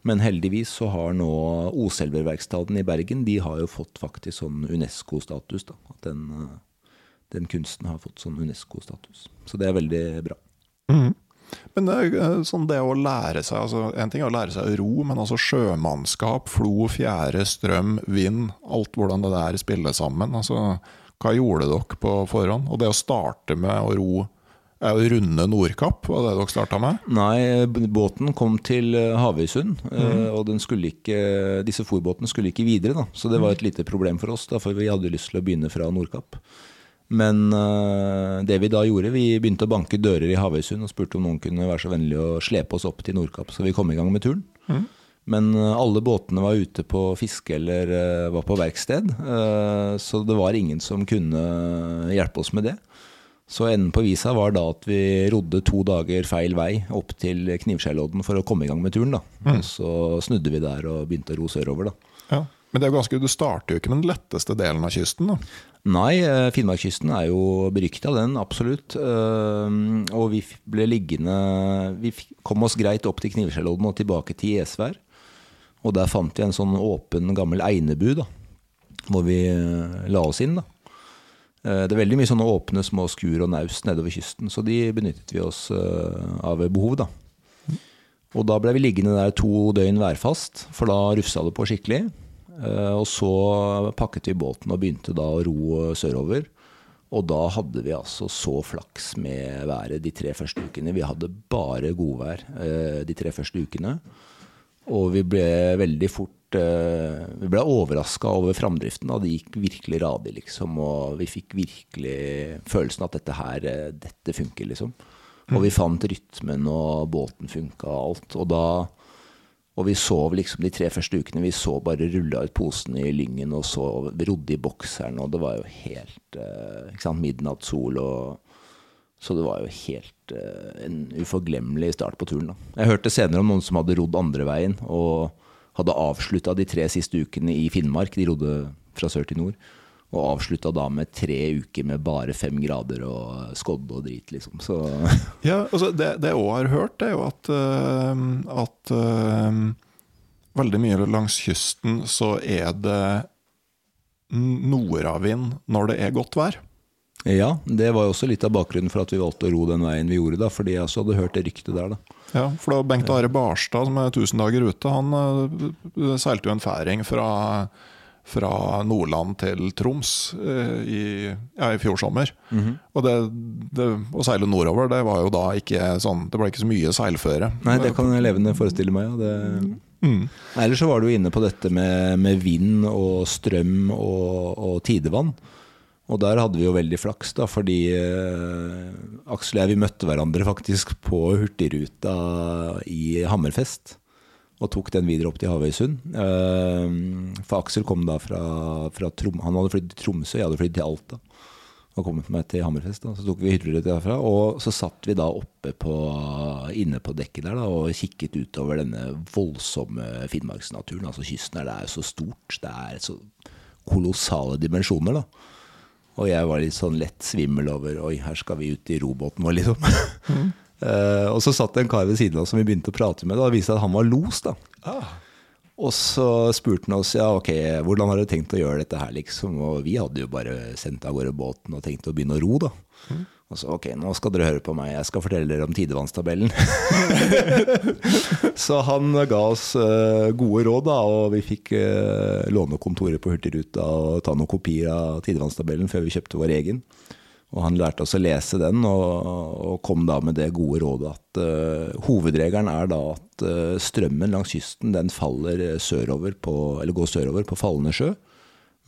D: Men heldigvis så har nå Oselververkstaden i Bergen de har jo fått faktisk sånn Unesco-status. da, At den, den, kunsten har fått sånn Unesco-status. Så det er veldig bra. Mm.
C: Men eh, sånn det å lære seg altså, En ting er å lære seg å ro, men altså sjømannskap, flo, fjære, strøm, vind, alt hvordan det der spiller sammen. Altså, hva gjorde dere på forhånd? Og det å starte med å ro er å runde Nordkapp, var det dere starta med?
D: Nei, båten kom til eh, Havøysund. Mm. Og ikke, disse fòrbåtene skulle ikke videre, da. Så det var et lite problem for oss, da, for vi hadde lyst til å begynne fra Nordkapp. Men uh, det vi da gjorde, vi begynte å banke dører i Havøysund og spurte om noen kunne være så vennlig å slepe oss opp til Nordkapp, så vi kom i gang med turen. Mm. Men uh, alle båtene var ute på fiske eller uh, var på verksted, så det var ingen som kunne hjelpe oss med det. Så enden på visa var da at vi rodde to dager feil vei opp til Knivskjellodden for å komme i gang med turen. da. Mm. Og så snudde vi der og begynte å ro sørover. da.
C: Ja, Men det er ganske, du starter jo ikke med den letteste delen av kysten? da?
D: Nei, eh, Finnmarkskysten er jo berykta, den. Absolutt. Ehm, og vi ble liggende Vi kom oss greit opp til Knivskjellodden og tilbake til Gjesvær. Og der fant vi en sånn åpen, gammel einebu, da. Hvor vi eh, la oss inn, da. Eh, det er veldig mye sånne åpne små skur og naust nedover kysten, så de benyttet vi oss eh, av ved behov. da. Og da ble vi liggende der to døgn værfast, for da rufsa det på skikkelig. Eh, og så pakket vi båten og begynte da å ro sørover. Og da hadde vi altså så flaks med været de tre første ukene. Vi hadde bare godvær de tre første ukene. Og vi ble veldig fort Eh, vi ble overraska over framdriften. Det gikk virkelig radig, liksom. Og vi fikk virkelig følelsen at dette her, eh, dette funker, liksom. Og vi fant rytmen, og båten funka og alt. Og da og vi sov liksom de tre første ukene. Vi så bare rulla ut posene i lyngen og så rodde i bokseren, og det var jo helt eh, ikke sant, midnattssol og Så det var jo helt en uforglemmelig start på turen. da. Jeg hørte senere om noen som hadde rodd andre veien. og hadde avslutta de tre siste ukene i Finnmark. De rodde fra sør til nord. Og avslutta da med tre uker med bare fem grader og skodde og drit, liksom. Så
C: Ja, altså det, det jeg òg har hørt, er jo at, uh, at uh, veldig mye langs kysten så er det nordavind når det er godt vær.
D: Ja, det var jo også litt av bakgrunnen for at vi valgte å ro den veien vi gjorde. da, Fordi jeg også hadde hørt det ryktet der. da.
C: Ja, for da Bengt Are Barstad, som er 1000 dager ute, han uh, seilte jo en færing fra, fra Nordland til Troms eh, i, ja, i fjor sommer. Mm -hmm. Og det, det, å seile nordover, det var jo da ikke sånn Det ble ikke så mye seilføre.
D: Nei, det kan jeg levende forestille meg. Ja. Det... Mm. Ellers så var du inne på dette med, med vind og strøm og, og tidevann. Og der hadde vi jo veldig flaks, da, fordi eh, Aksel og jeg vi møtte hverandre faktisk på Hurtigruta i Hammerfest. Og tok den videre opp til Havøysund. Eh, for Aksel kom da fra, fra Trom Han hadde flyttet til Tromsø, jeg hadde flyttet til Alta. Og kommet meg til Hammerfest. Da. Så tok vi Hurtigruta derfra. Og så satt vi da oppe på, inne på dekket der da, og kikket utover denne voldsomme finnmarksnaturen. Altså kysten her, det er så stort. Det er så kolossale dimensjoner. da. Og jeg var litt sånn lett svimmel over Oi, her skal vi ut i robåten vår, liksom. Mm. Uh, og så satt det en kar ved siden av oss som vi begynte å prate med. Og det viste at han var los. da. Ah. Og så spurte han oss ja, ok, hvordan har dere tenkt å gjøre dette her, liksom. Og vi hadde jo bare sendt av gårde båten og tenkt å begynne å ro, da. Mm. Og så ok, nå skal dere høre på meg, jeg skal fortelle dere om tidevannstabellen. så han ga oss uh, gode råd, da, og vi fikk uh, låne kontoret på Hurtigruta og ta noen kopier av tidevannstabellen før vi kjøpte vår egen. Og han lærte oss å lese den, og, og kom da med det gode rådet at uh, hovedregelen er da at strømmen langs kysten den faller sørover på, eller går sørover på fallende sjø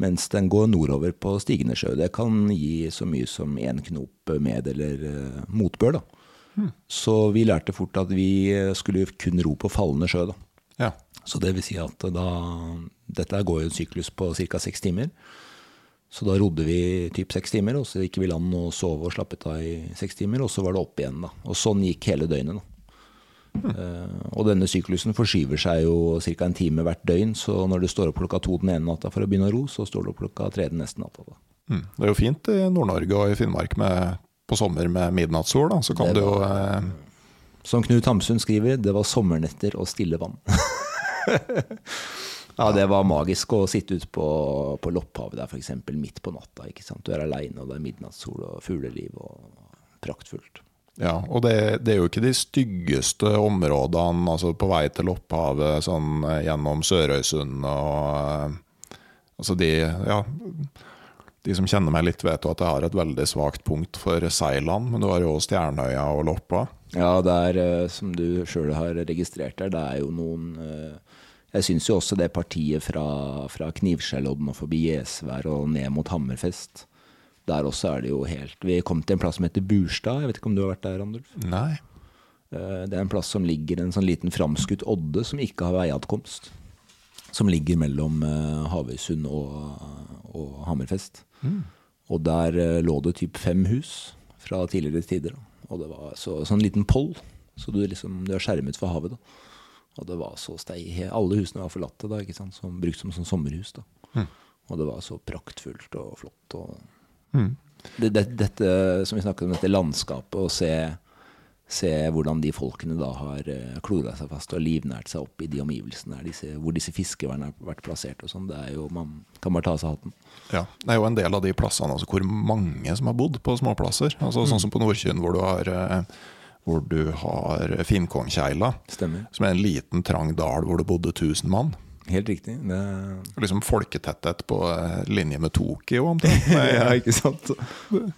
D: mens den går nordover på stigende sjø. Det kan gi så mye som én knop med eller uh, motbør. da. Hmm. Så vi lærte fort at vi skulle kun ro på fallende sjø. da. Ja. Så det vil si at da Dette går jo en syklus på ca. seks timer. Så da rodde vi typ seks timer, og så gikk vi land og sov og slappet av i seks timer. Og så var det opp igjen. da. Og sånn gikk hele døgnet. da. Uh, og denne syklusen forskyver seg jo ca. en time hvert døgn. Så når du står opp klokka to den ene natta for å begynne å ro, så står du opp klokka tre den neste natta.
C: Mm. Det er jo fint i Nord-Norge og i Finnmark med, på sommer med midnattssol. Da. Så kan var, du jo uh...
D: Som Knut Hamsun skriver, det var sommernetter og stille vann. ja, det var magisk å sitte ute på, på Lopphavet der f.eks. midt på natta. ikke sant? Du er aleine, og det er midnattssol og fugleliv og praktfullt.
C: Ja, og det, det, er jo ikke de styggeste områdene altså på vei til Lopphavet, sånn eh, gjennom Sørøysund og eh, Altså de Ja, de som kjenner meg litt, vet jo at jeg har et veldig svakt punkt for Seiland, men du har jo Stjernøya og Loppa.
D: Ja, det er, eh, som du sjøl har registrert der, det er jo noen Jeg syns jo også det partiet fra, fra Knivskjellodden og forbi Gjesvær og ned mot Hammerfest der også er det jo helt Vi kom til en plass som heter Burstad. Jeg vet ikke om du har vært der, Randulf?
C: Nei.
D: Eh, det er en plass som ligger en sånn liten framskutt odde som ikke har veiadkomst. Som ligger mellom uh, Havøysund og, og Hammerfest. Mm. Og der uh, lå det typ fem hus fra tidligere tider. Og det var så, sånn liten poll, så du, liksom, du er skjermet for havet. da. Og det var så stei. Alle husene var forlatte, da, ikke sant? Som, brukt som sånn sommerhus. da. Mm. Og det var så praktfullt og flott. og Mm. Det, det, dette som vi snakket om, dette landskapet, og se, se hvordan de folkene da har klora seg fast og livnært seg opp i de omgivelsene disse, hvor disse fiskeværene har vært plassert og sånn, det er jo, man kan bare ta av seg hatten.
C: Ja, det er jo en del av de plassene altså, hvor mange som har bodd på småplasser. Altså, sånn mm. som på Nordkyn, hvor du har uh, hvor du har Finnkongkeila, som er en liten, trang dal hvor det bodde 1000 mann.
D: Helt riktig.
C: Det... Liksom folketetthet på eh, linje med Tokyo, omtrent.
D: ja, ikke sant.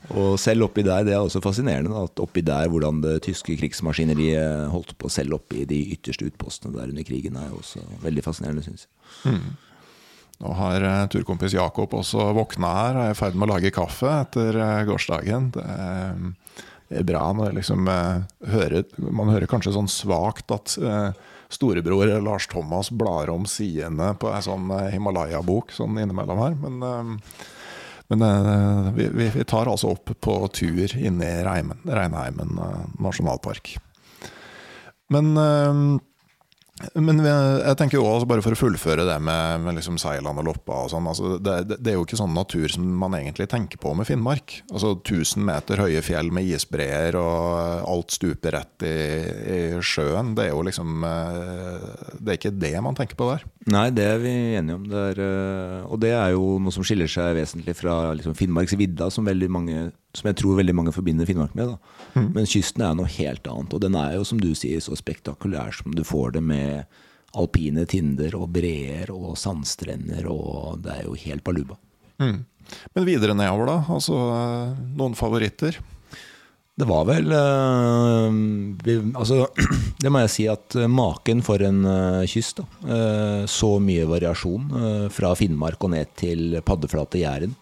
D: Og selv oppi der, det er også fascinerende, at oppi der hvordan det tyske krigsmaskineriet holdt på selv oppi de ytterste utpostene der under krigen, er også veldig fascinerende, syns jeg. Mm.
C: Nå har uh, turkompis Jakob også våkna her og er i ferd med å lage kaffe etter uh, gårsdagen. Det er bra når liksom, uh, hører, man hører kanskje sånn svakt at storebror Lars Thomas blar om sidene på ei sånn eh, Himalaya-bok sånn innimellom her. Men, eh, men eh, vi, vi, tar altså opp på tur inne i Reinheimen nasjonalpark. Men men jeg tenker jo også, bare for å fullføre det med, med liksom Seiland og loppa og sånn altså det, det, er jo ikke sånn natur som man egentlig tenker på med Finnmark. Altså 1000 meter høye fjell med isbreer og alt stuper rett i, i, sjøen. Det er jo liksom eh, Det er ikke det man tenker på der.
D: Nei, det er vi enige om. Det er, eh, og det er jo noe som skiller seg vesentlig fra liksom Finnmarksvidda, som, som jeg tror veldig mange forbinder Finnmark med. Mm. Men kysten er noe helt annet. Og den er jo, som du sier, så spektakulær som du får det med alpine tinder og breer og sandstrender, og det er jo helt baluba.
C: Mm. Men videre nedover, da? Altså noen favoritter?
D: Det var vel øh, vi, Altså, det må jeg si at maken for en øh, kyst, da. Øh, så mye variasjon fra Finnmark og ned til paddeflate Jæren.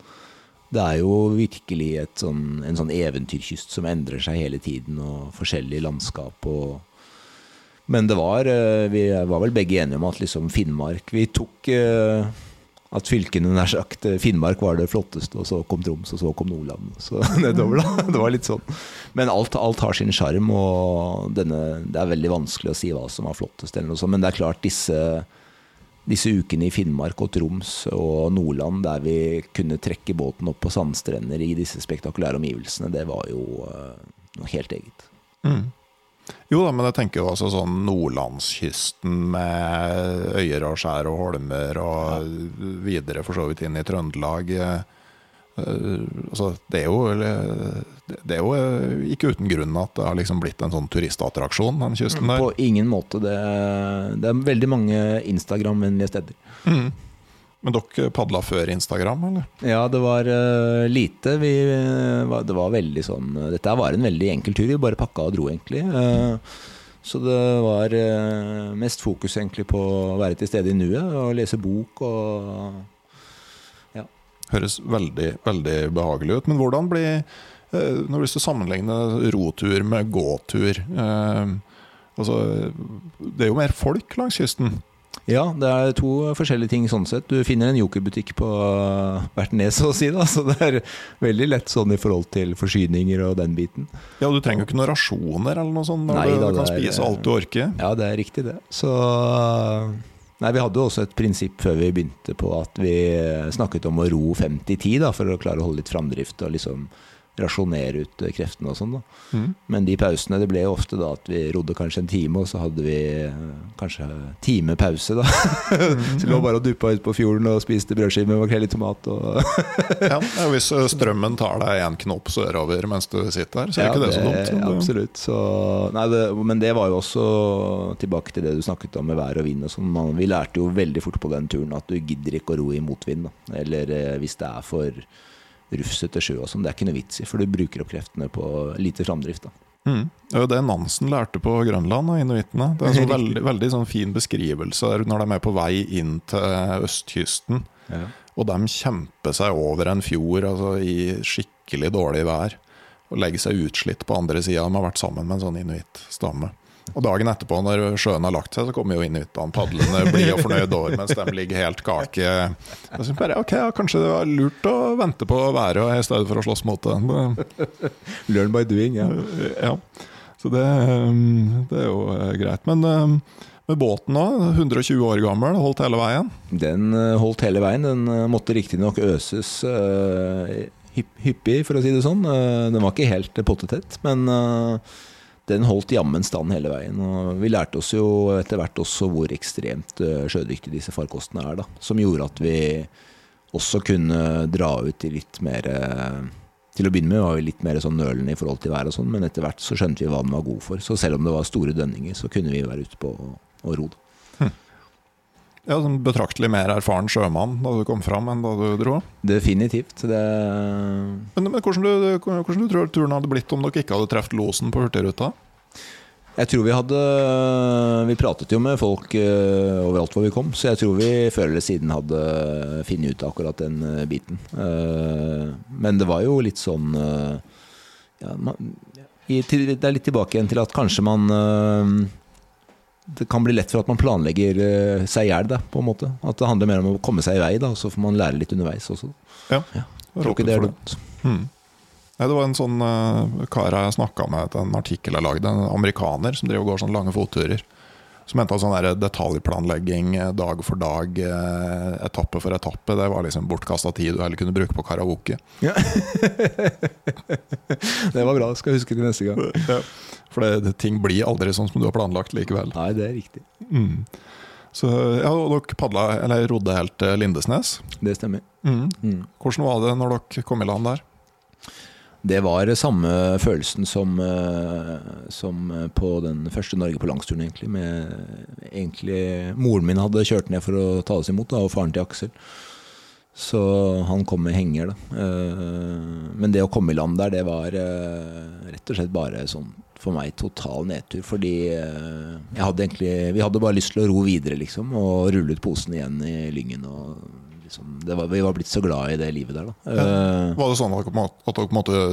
D: Det er jo virkelig sånn, en sånn eventyrkyst som endrer seg hele tiden, og forskjellig landskap. Og Men det var eh, Vi var vel begge enige om at liksom Finnmark Vi tok eh, at fylkene nær sagt eh, Finnmark var det flotteste, og så kom Troms, og så kom Nordland. Så nedover da, Det var litt sånn. Men alt, alt har sin sjarm, og denne, det er veldig vanskelig å si hva som var flottest. eller noe sånt, Men det er klart, disse disse ukene i Finnmark og Troms og Nordland der vi kunne trekke båten opp på sandstrender i disse spektakulære omgivelsene, det var jo uh, noe helt eget. Mm.
C: Jo da, men jeg tenker jo altså sånn nordlandskysten med øyer og skjær og holmer, og videre for så vidt inn i Trøndelag. Uh, altså, det, er jo, det er jo uh, ikke uten grunn at det har liksom blitt en sånn turistattraksjon, den kysten der.
D: På ingen måte. Det, det er veldig mange Instagram-vennlige steder. Mm.
C: Men dere padla før Instagram, eller?
D: Ja, det var uh, lite. Vi, det var veldig sånn Dette var en veldig enkel tur. Vi bare pakka og dro, egentlig. Så det var mest fokus egentlig på å være til stede i nuet og lese bok og
C: Høres veldig, veldig behagelig ut. Men hvordan blir eh, Når du å sammenligne rotur med gåtur eh, altså, Det er jo mer folk langs kysten?
D: Ja, det er to forskjellige ting sånn sett. Du finner en jokerbutikk på hvert nes, så å si. Da. Så det er veldig lett sånn i forhold til forsyninger og den biten.
C: Ja, du trenger jo ikke noen rasjoner eller noe sånt Nei, Nei, du da, kan spise alt du orker.
D: Ja, det er riktig det. Så Nei, Vi hadde også et prinsipp før vi begynte på at vi snakket om å ro 50-10 for å klare å holde litt framdrift. og liksom rasjonere ut eh, kreftene og sånn. Mm. Men de pausene det ble jo ofte da at vi rodde kanskje en time, og så hadde vi eh, kanskje time pause. da. så lå bare og duppa ut på fjorden og spiste brødskive med makrell i tomat. og
C: Ja, ja, hvis eh, strømmen tar deg en knopp sørover mens du sitter der, så er ikke det så dumt. så
D: Absolutt. Så, nei, det, men det var jo også tilbake til det du snakket om med vær og vind. Og sånn. Man, vi lærte jo veldig fort på den turen at du gidder ikke å ro i motvind. Da. Eller hvis det er for rufsete sjø og sånn. Det er ikke noe vits i, for du bruker opp kreftene på lite framdrift. da.
C: Mm. Det er jo det Nansen lærte på Grønland av inuittene. Det er en sånn veldig, veldig sånn fin beskrivelse der når de er på vei inn til østkysten. Og de kjemper seg over en fjord altså, i skikkelig dårlig vær. Og legger seg utslitt på andre sida. De har vært sammen med en sånn inuittstamme. Og dagen etterpå, når sjøen har lagt seg, så kommer jo inuittene padlende blide og fornøyd over, mens de ligger helt kake. Jeg synes bare, ok, ja, Kanskje det var lurt å vente på været i stedet for å slåss mot det.
D: Learn by doing, ja.
C: Ja, så det, um, det er jo eh, greit. Men um, med båten òg, 120 år gammel, holdt hele veien.
D: Den eh, holdt hele veien. Den eh, måtte riktignok øses hyppig, for å si det sånn. Den var ikke helt pottetett, men den holdt jammen stand hele veien. Og vi lærte oss jo etter hvert også hvor ekstremt eh, sjødyktige disse farkostene er, da. Som gjorde at vi også kunne dra ut i litt mer eh, Til å begynne med var vi litt mer sånn nølende i forhold til været og sånn, men etter hvert så skjønte vi hva den var god for. Så selv om det var store dønninger, så kunne vi være ute på og, ro. da.
C: Ja, sånn Betraktelig mer erfaren sjømann da du kom fram enn da du dro.
D: Definitivt. Det
C: Men, men hvordan, du, hvordan du tror turen hadde blitt om dere ikke hadde truffet losen på Hurtigruta?
D: Jeg tror vi hadde Vi pratet jo med folk eh, overalt hvor vi kom, så jeg tror vi før eller siden hadde funnet ut akkurat den eh, biten. Eh, men det var jo litt sånn eh, ja, man, Det er litt tilbake igjen til at kanskje man eh, Det kan bli lett for at man planlegger eh, seg i hjel, på en måte. At det handler mer om å komme seg i vei, da, og så får man lære litt underveis også.
C: Ja,
D: ja. tror ikke det er dumt.
C: Hmm. Nei, det var en sånn uh, kar jeg snakka med til en artikkel jeg lagde, en amerikaner som driver og går sånne lange fotturer. Som at sånn der detaljplanlegging eh, dag for dag, eh, etappe for etappe, det var liksom bortkasta tid du heller kunne bruke på karaoke.
D: Ja. det var bra. Skal jeg huske det neste gang.
C: Ja. For det, det, ting blir aldri sånn som du har planlagt likevel.
D: Nei, det er riktig.
C: Mm. Så ja, dere padla, eller rodde helt til Lindesnes.
D: Det stemmer.
C: Mm.
D: Mm.
C: Hvordan var det når dere kom i land der?
D: Det var samme følelsen som, eh, som på den første Norge på langsturen, egentlig. Med, egentlig. Moren min hadde kjørt ned for å ta oss imot, da, og faren til Aksel. Så han kom med henger, da. Eh, Men det å komme i land der, det var eh, rett og slett bare sånn for meg total nedtur. Fordi eh, jeg hadde egentlig Vi hadde bare lyst til å ro videre, liksom. Og rulle ut posen igjen i Lyngen. Og liksom, det var, vi var blitt så glad i det livet der, da. Eh,
C: Var det sånn at dere, at dere måtte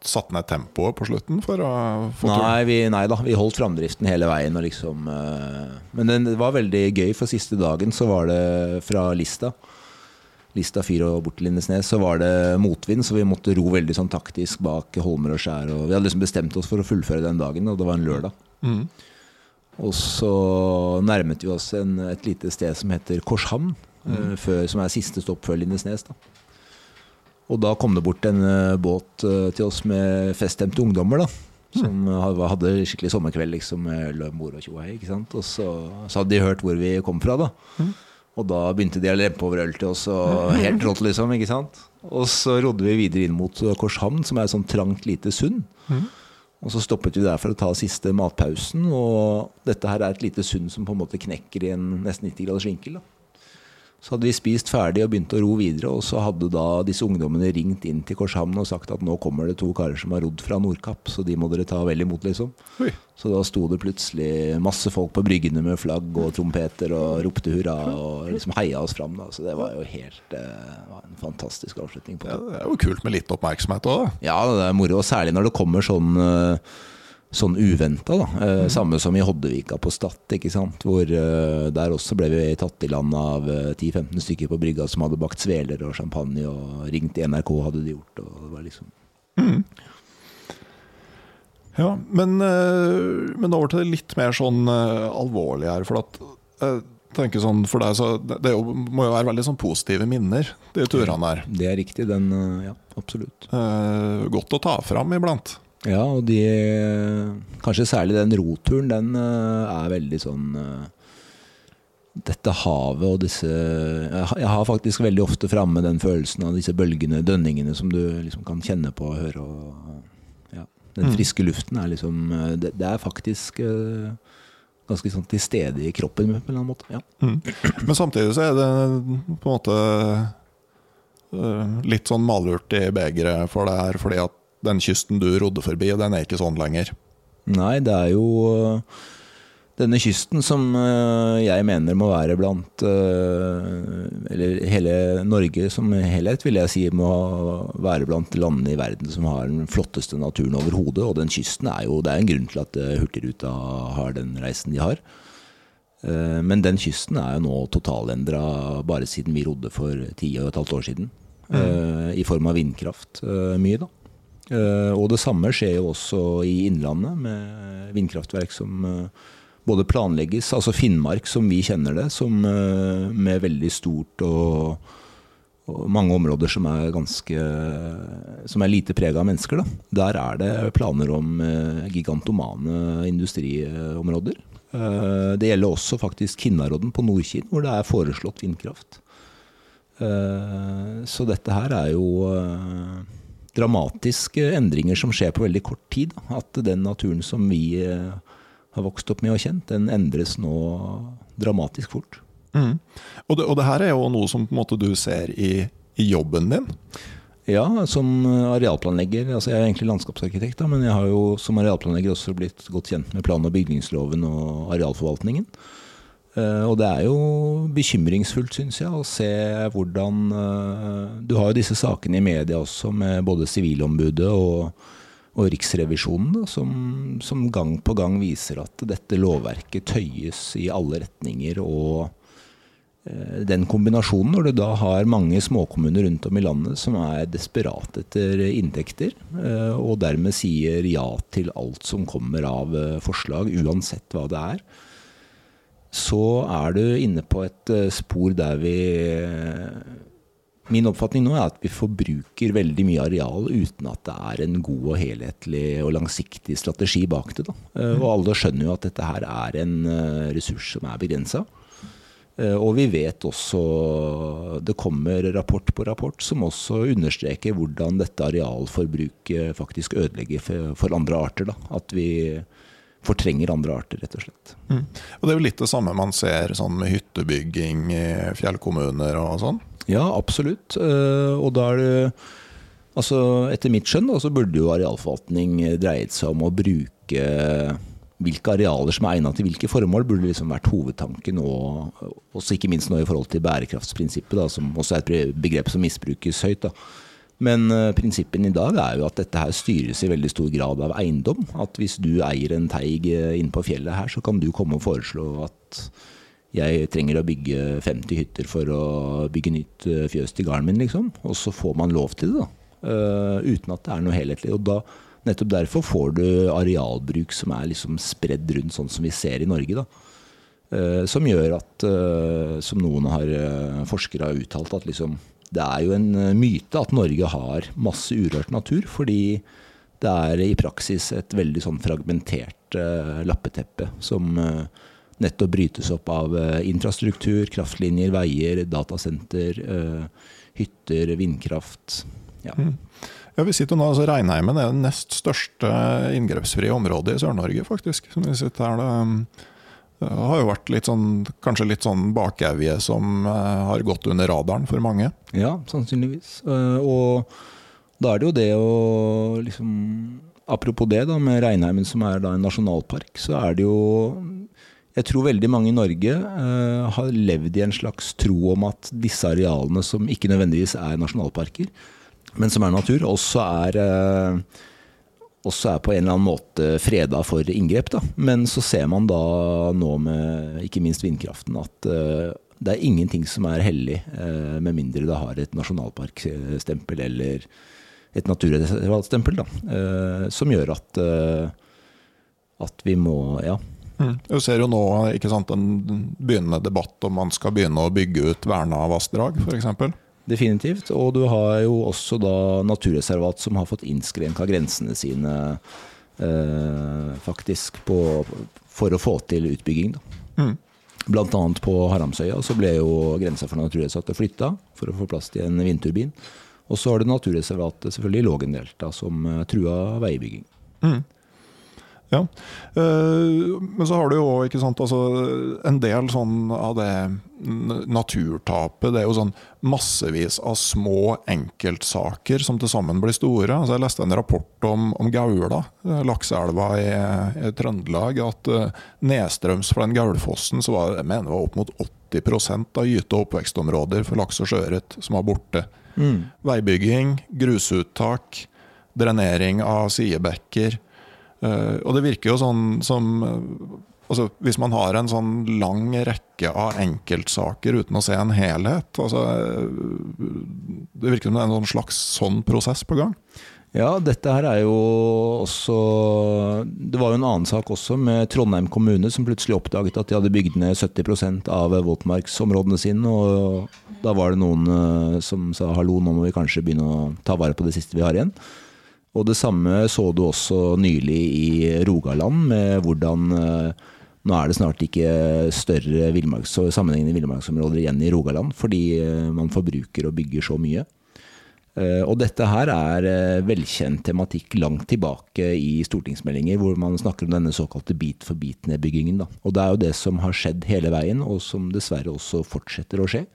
C: satt ned tempoet på slutten for å få?
D: Nei, vi, nei da, vi holdt framdriften hele veien. Og liksom, eh, men det var veldig gøy, for siste dagen så var det fra Lista. Lista fyr og bort til Lindesnes, så var det motvind, så vi måtte ro veldig sånn taktisk bak holmer og skjær. Og vi hadde liksom bestemt oss for å fullføre den dagen, og det var en lørdag.
C: Mm.
D: Og så nærmet vi oss en, et lite sted som heter Korshamn, eh, før, som er siste stopp før Lindesnes. Da. Og da kom det bort en eh, båt eh, til oss med feststemte ungdommer. da Som hadde, hadde skikkelig sommerkveld liksom, med øl og mor og tjohei. Og så, så hadde de hørt hvor vi kom fra. da Og da begynte de å lempe over øl til oss, og helt rått, liksom. ikke sant? Og så rodde vi videre inn mot Korshamn, som er et sånt trangt, lite sund. Og så stoppet vi der for å ta siste matpausen. Og dette her er et lite sund som på en måte knekker i en nesten 90 graders vinkel. da. Så hadde vi spist ferdig og begynt å ro videre, og så hadde da disse ungdommene ringt inn til Korshamn og sagt at nå kommer det to karer som har rodd fra Nordkapp, så de må dere ta vel imot, liksom.
C: Oi.
D: Så da sto det plutselig masse folk på bryggene med flagg og trompeter og ropte hurra og liksom heia oss fram. da, Så det var jo helt eh, var en fantastisk avslutning på
C: Ja,
D: det.
C: det er jo kult med litt oppmerksomhet òg, da.
D: Ja, det er moro, og særlig når det kommer sånn eh, Sånn uventa. Eh, Samme som i Hoddevika på Stad. Hvor eh, der også ble vi tatt i land av eh, 10-15 stykker på brygga som hadde bakt sveler og champagne, og ringt NRK, hadde de gjort. Og det var liksom
C: Ja, men, eh, men over til det litt mer sånn eh, alvorlig her. For at eh, tenker sånn for deg, så det, jo, må jo være veldig sånn positive minner, de turene her.
D: Det er riktig, den Ja, absolutt.
C: Eh, godt å ta fram iblant.
D: Ja, og de Kanskje særlig den roturen, den eh, er veldig sånn eh, Dette havet og disse Jeg har- faktisk veldig ofte framme den følelsen av disse bølgene, dønningene, som du liksom kan kjenne på og høre. Og, ja. Den friske luften er liksom eh, Det, det er faktisk eh, ganske sånn til stede i kroppen på en eller annen måte. Ja.
C: Men samtidig så er det på en måte eh, litt sånn malurt i begeret for det her, fordi at den kysten du rodde forbi, den er ikke sånn lenger.
D: Nei, det er jo øh, denne kysten som øh, jeg mener må være blant øh, Eller hele Norge som helhet, vil jeg si, må være blant landene i verden som har den flotteste naturen overhodet. Og den kysten er jo Det er en grunn til at Hurtigruta har den reisen de har. Eh, Men den kysten er jo nå totalendra bare siden vi rodde for ti og et halvt år siden. Mm. I form av vindkraft. eh, Mye, da. Eh, Og det samme skjer jo også i Innlandet, med vindkraftverk som eh, både planlegges, altså Finnmark som vi kjenner det, som eh, med veldig stort og, mange områder som er ganske som er lite prega av mennesker. Da. Der er det planer om gigantomane industriområder. Det gjelder også faktisk Kinnarodden på Nordkinn, hvor det er foreslått vindkraft. Så dette her er jo dramatiske endringer som skjer på veldig kort tid. At den naturen som vi eh, har vokst opp med og kjent, den endres nå dramatisk fort.
C: Mm. Og, det, og det her er jo noe som måte du ser i, i jobben din.
D: Ja, som arealplanlegger. altså Jeg er egentlig landskapsarkitekt, da, men jeg har jo som arealplanlegger også blitt godt kjent med plan- og bygningsloven og arealforvaltningen. Eh, Og det er jo bekymringsfullt, syns jeg, å se hvordan eh, Du har jo disse sakene i media også, med både Sivilombudet og, og Riksrevisjonen, da, som, som gang på gang viser at dette lovverket tøyes i alle retninger. og eh, den kombinasjonen, når du da har mange småkommuner rundt om i landet som er desperate etter inntekter, og dermed sier ja til alt som kommer av forslag, uansett hva det er, så er du inne på et eh, spor der vi Min oppfatning nå er at vi forbruker veldig mye areal uten at det er en god og helhetlig og langsiktig strategi bak det. Da. Eh, Og alle skjønner jo at dette her er en eh, ressurs som er begrensa. Og vi vet også Det kommer rapport på rapport som også understreker hvordan dette arealforbruket faktisk ødelegger for andre arter. Da. At vi fortrenger andre arter, rett og slett.
C: Mm. Og det er jo litt det samme man ser sånn med hyttebygging i fjellkommuner og sånn.
D: Ja, absolutt. Eh, Og da er det Altså, etter mitt skjønn da, så burde jo arealforvaltning dreiet seg om å bruke hvilke arealer som er egnet til hvilke formål, burde liksom vært hovedtanken. Og også ikke minst nå i forhold til bærekraftsprinsippet, da, som også er et begrep som misbrukes høyt. Da. Men uh, prinsippen i dag er jo at dette her styres i veldig stor grad av eiendom. At hvis du eier en teig eh, inne på fjellet her, så kan du komme og foreslå at jeg trenger å bygge 50 hytter for å bygge nytt eh, fjøs til gården min, liksom. Og så får man lov til det, da. Eh, uten at det er noe helhetlig. Og da, nettopp derfor får du arealbruk som er liksom spredd rundt, sånn som vi ser i Norge, da. Eh, som gjør at, eh, som noen har, eh, forskere har uttalt, at liksom det er jo en eh, myte at Norge har masse urørt natur, fordi det er i praksis et veldig sånn fragmentert uh, lappeteppe som uh, nettopp brytes opp av uh, infrastruktur, kraftlinjer, veier, datasenter, hytter, vindkraft. Ja.
C: Ja, vi sitter nå, altså Reinheimen er det nest største inngrepsfrie området i Sør-Norge, faktisk. Som vi sitter her, det, det har jo vært litt sånn, kanskje litt sånn bakevje som eh, har gått under radaren for mange.
D: Ja, sannsynligvis. Eh, Og da er det jo det å liksom Apropos det, da, med Reinheimen som er da en nasjonalpark, så er det jo Jeg tror veldig mange i Norge eh, har levd i en slags tro om at disse arealene, som ikke nødvendigvis er nasjonalparker, men som er natur, også er eh, også er på en eller annen måte freda for inngrep. Da. Men så ser man da nå med ikke minst vindkraften at uh, det er ingenting som er hellig, uh, med mindre det har et nasjonalparkstempel eller et naturreservatstempel. Eh, som gjør at, at vi må ja,
C: Mm. Ser jo nå sant, en begynnende debatt om man skal begynne å bygge ut verna vassdrag, f.eks.
D: Definitivt. Og du har jo også da naturreservat som har fått innskrenka grensene sine eh, faktisk på, for å få til utbygging. Da. Mm. Blant annet på Haramsøya så ble jo grensa for naturreservatet flytta for å få plass til en vindturbin. Og så har du naturreservatet selvfølgelig i Lågendelta som eh, trua veibygging. Mm.
C: Ja, uh, men så har du jo òg altså, en del sånn av det naturtapet. Det er jo sånn massevis av små enkeltsaker som til sammen blir store. Altså, jeg leste en rapport om, om Gaula, eh, lakseelva i, i, Trøndelag. At uh, nedstrøms fra den Gaulfossen så var, jeg mener det var opp mot 80 av gyte- og oppvekstområder for laks og sjøørret som var borte. Mm. Veibygging, grusuttak, drenering av sidebekker. Uh, og det virker jo sånn som uh, altså, Hvis man har en sånn lang rekke av enkeltsaker uten å se en helhet altså, uh, Det virker som det er en sånn slags sånn prosess på gang.
D: Ja, dette her er jo også Det var jo en annen sak også med Trondheim kommune, som plutselig oppdaget at de hadde bygd ned 70% av våtmarksområdene sine. Og da var det noen som sa hallo, nå må vi kanskje begynne å ta vare på det siste vi har igjen. Og det samme så du også nylig i Rogaland, med hvordan eh, nå er det snart ikke større sammenhengende villmarksområder igjen i Rogaland, fordi eh, man forbruker og bygger så mye. Eh, og dette her er velkjent tematikk langt tilbake i stortingsmeldinger, hvor man snakker om denne såkalte bit-for-bit-nedbyggingen. Og det er jo det som har skjedd hele veien, og som dessverre også fortsetter å skje.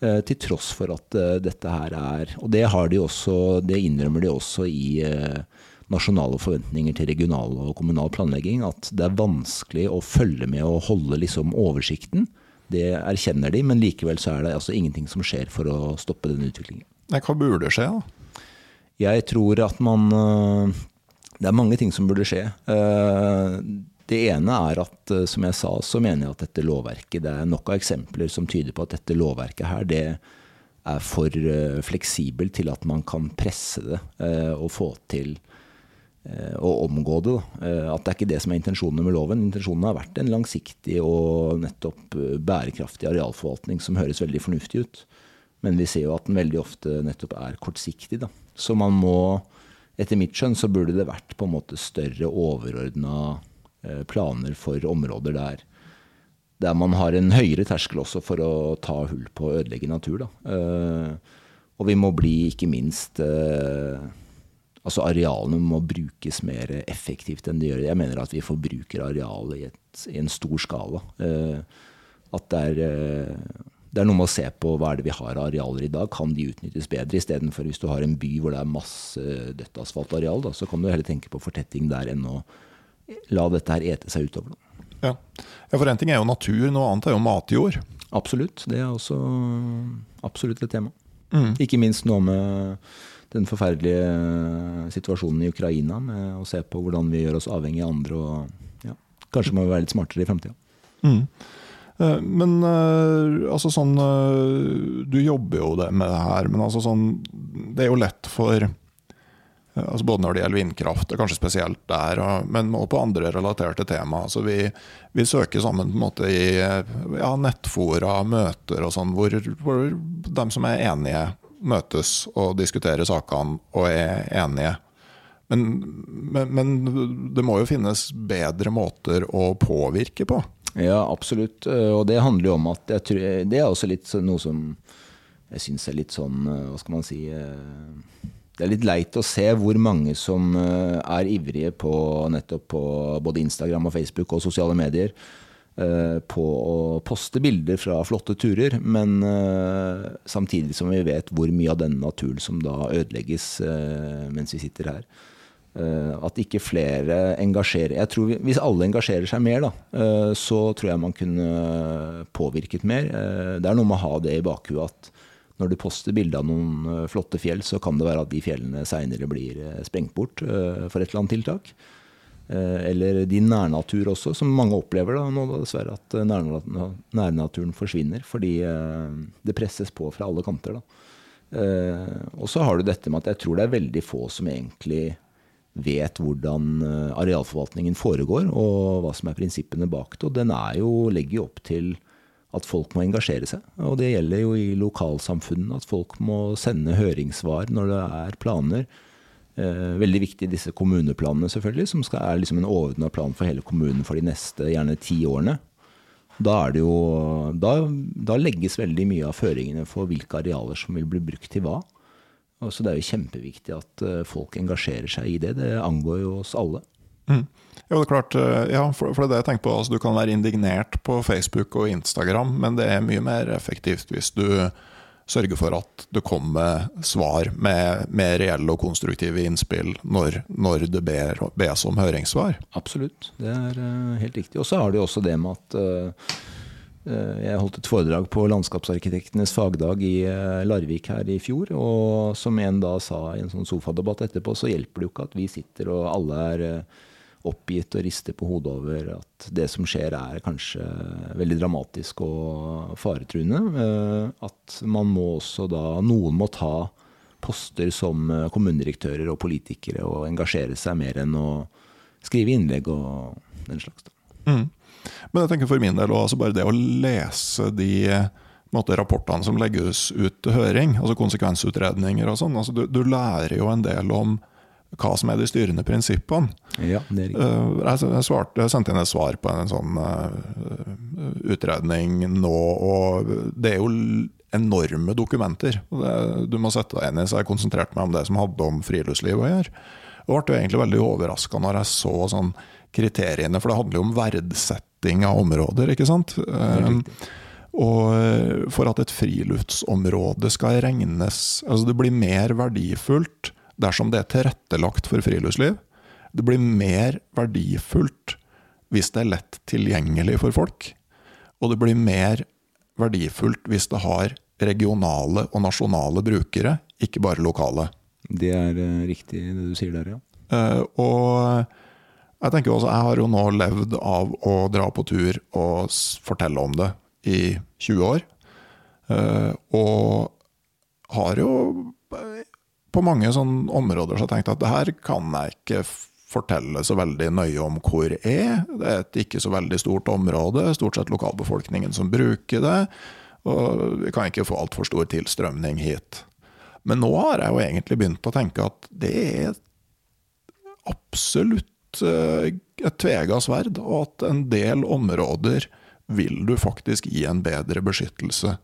D: Eh, til tross for at eh, dette her er Og det, har de også, det innrømmer de også i eh, nasjonale forventninger til regional og kommunal planlegging. At det er vanskelig å følge med og holde liksom oversikten. Det erkjenner de, men likevel så er det altså ingenting som skjer for å stoppe den utviklingen.
C: Hva burde skje, da?
D: Jeg tror at man Det er mange ting som burde skje. Det ene er at, eh, som jeg sa, så mener jeg at dette lovverket Det er nok av eksempler som tyder på at dette lovverket her, det er for uh, fleksibelt til at man kan presse det uh, og få til å omgå det. At det er ikke det som er intensjonen med loven. Intensjonen har vært en langsiktig og nettopp bærekraftig arealforvaltning som høres veldig fornuftig ut. Men vi ser jo at den veldig ofte nettopp er kortsiktig. Da. Så man må, etter mitt skjønn, så burde det vært på en måte større overordna Eh, planer for områder der, der man har en høyere terskel også for å ta hull på å ødelegge natur. Da. og vi må bli ikke minst eh, Altså arealene må brukes mer effektivt enn de gjør. Jeg mener at vi forbruker areal i, et, i en stor skala. At det er, det er noe med å se på hva er det vi har av arealer i dag. Kan de utnyttes bedre? Istedenfor hvis du har en by hvor det er masse dødt asfaltareal, så kan du heller tenke på fortetting der enn å la dette her ete seg utover.
C: Ja. ja, for én ting er jo natur, noe annet er jo matjord.
D: Absolutt. Det er også absolutt et tema. Mm. Ikke minst nå med den forferdelige situasjonen i Ukraina, med å se på hvordan vi gjør oss avhengig av andre. og ja, Kanskje må vi være litt smartere i framtida. Mm.
C: Eh, men eh, altså sånn eh, Du jobber jo det med det her, men altså sånn Det er jo lett for Altså både når det gjelder vindkraft, og kanskje spesielt der, men også på andre relaterte tema. Altså vi, vi, søker sammen på en måte i ja, nettfora, møter og sånn, hvor, hvor de som er enige, møtes og diskuterer sakene og er enige. Men, men, men, det må jo finnes bedre måter å påvirke på?
D: Ja, absolutt. Og det handler jo om at jeg tror, Det er også litt noe som jeg syns er litt sånn Hva skal man si eh, det er litt leit å se hvor mange som eh, er ivrige på nettopp på både Instagram og Facebook og sosiale medier eh, på å poste bilder fra flotte turer, men eh, samtidig som vi vet hvor mye av denne naturen som da ødelegges mens vi sitter her. At ikke flere engasjerer Jeg tror Hvis alle engasjerer seg mer, da, så tror jeg man kunne påvirket mer. Det er noe med å ha det i bakhuet at når du poster bilde av noen eh, flotte fjell, så kan det være at de fjellene seinere blir eh, sprengt bort eh, for et eller annet tiltak. Eller din nærnatur også, som mange opplever da, nå dessverre, at nærnaturen forsvinner fordi det presses på fra alle kanter. Da. Og så har du dette med at jeg tror det er veldig få som egentlig vet hvordan arealforvaltningen foregår, og hva som er prinsippene bak det. Og den jo, legger jo opp til at folk må engasjere seg. Og det gjelder jo i lokalsamfunnene, at folk må sende høringssvar når det er planer. Eh, veldig viktig disse kommuneplanene, selvfølgelig, som skal, er liksom en overordna plan for hele kommunen for de neste gjerne ti årene. Da, jo, da, da, legges veldig mye av føringene for hvilke arealer som vil bli brukt til hva. Og så Det er jo kjempeviktig at eh, folk engasjerer seg i det. Det angår jo oss alle.
C: Mm. Ja, det er klart, eh, ja, for, for det er det jeg tenker på. Altså, du kan være indignert på Facebook og Instagram, men det er mye mer effektivt hvis du sørger for at det kommer svar med, med reelle og konstruktive innspill når, når det ber, bes om høringssvar.
D: Absolutt, det er uh, helt riktig. Og så har du også det med at uh, jeg holdt et foredrag på Landskapsarkitektenes fagdag i Larvik her i fjor. Og som en da sa i en sånn sofadebatt etterpå, så hjelper det jo ikke at vi sitter og alle er oppgitt og rister på hodet over at det som skjer er kanskje veldig dramatisk og faretruende. Eh, at man må også da Noen må ta poster som kommunedirektører og politikere og engasjere seg mer enn å skrive innlegg og den slags.
C: Mm. Men jeg tenker for min del også bare det å lese de måte, rapportene som legges ut til høring, altså konsekvensutredninger og sånn. Altså, du, du, lærer jo en del om hva som er de styrende prinsippene.
D: Ja.
C: Eh, jeg, svarte, jeg, sendte inn et svar på en sånn uh, utredning nå, og det er jo enorme dokumenter. Du må sette deg inn i, så jeg konsentrerte meg om det som hadde om friluftsliv å gjøre. Og ble egentlig veldig overraska når jeg så sånn kriteriene, for det handler jo om verdsetting av områder, ikke sant. Uh, og for at et friluftsområde skal regnes Altså det blir mer verdifullt dersom det er tilrettelagt for friluftsliv. Det blir mer verdifullt hvis det er lett tilgjengelig for folk. Og det blir mer verdifullt hvis det har regionale og nasjonale brukere, ikke bare lokale.
D: Det er uh, riktig det du sier der, ja.
C: Uh, og jeg tenker også, jeg har jo nå levd av å dra på tur og fortelle om det i 20 år. Uh, og har jo på mange sånne områder så jeg tenkt at det her kan jeg ikke fortelle så veldig nøye om hvor er. Det er et ikke så veldig stort område, stort sett lokalbefolkningen som bruker det. Og vi kan ikke få altfor stor tilstrømning hit. Men nå har jeg jo egentlig begynt å tenke at det er absolutt eh, et tvega sverd, og at en del områder vil du faktisk gi en bedre beskyttelse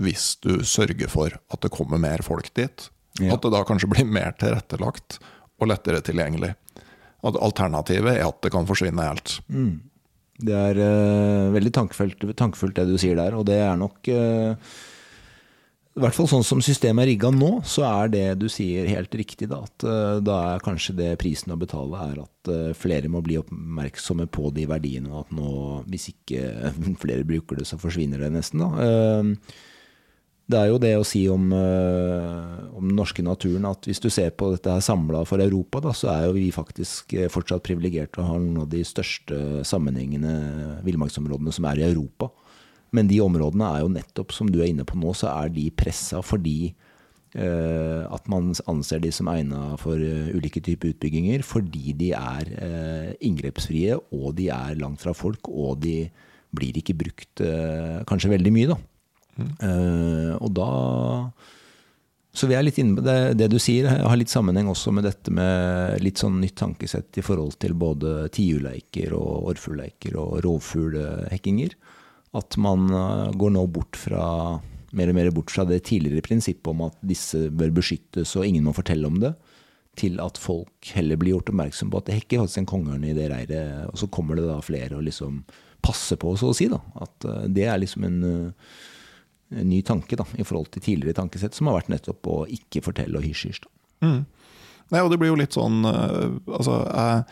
C: hvis du sørger for at det kommer mer folk dit. Ja. At det da kanskje blir mer tilrettelagt og lettere tilgjengelig. At alternativet er at det kan forsvinne helt.
D: Mm. Det er uh, veldig tankefullt, tankefullt, det du sier der, og det er nok uh, i hvert fall sånn som systemet er rigga nå, så er det du sier helt riktig. Da, at uh, da er kanskje det prisen å betale er at flere må bli oppmerksomme på de verdiene. Og at nå, hvis ikke flere bruker det, så forsvinner det nesten. da. Det er jo det å si om, uh, om, den norske naturen at hvis du ser på dette her samla for Europa, da, så er jo vi faktisk eh, fortsatt privilegerte og har noen av de største sammenhengende villmarksområdene som er i Europa. Men de områdene er jo nettopp, som du er inne på nå, så er de pressa fordi uh, at man anser de som egna for uh, ulike typer utbygginger, fordi de er inngrepsfrie, og de er langt fra folk, og de blir ikke brukt kanskje veldig mye, da. Uh, og da Så vi er litt inne på det, det du sier, har litt sammenheng også med dette med litt sånn nytt tankesett i forhold til både tiurleiker og orrfuglleiker og rovfuglhekkinger. At man uh, går nå bort fra mer og mer bort fra det tidligere prinsippet om at disse bør beskyttes og ingen må fortelle om det, til at folk heller blir gjort oppmerksom på at det hekker faktisk en kongeørn i det reiret. Og så kommer det da flere og liksom passer på, så å si. da, At det er liksom en ny tanke da, i forhold til tidligere tankesett, som har vært nettopp å ikke fortelle og hysj-hysj.
C: Mm. Nei, det blir jo litt sånn uh, Altså, jeg,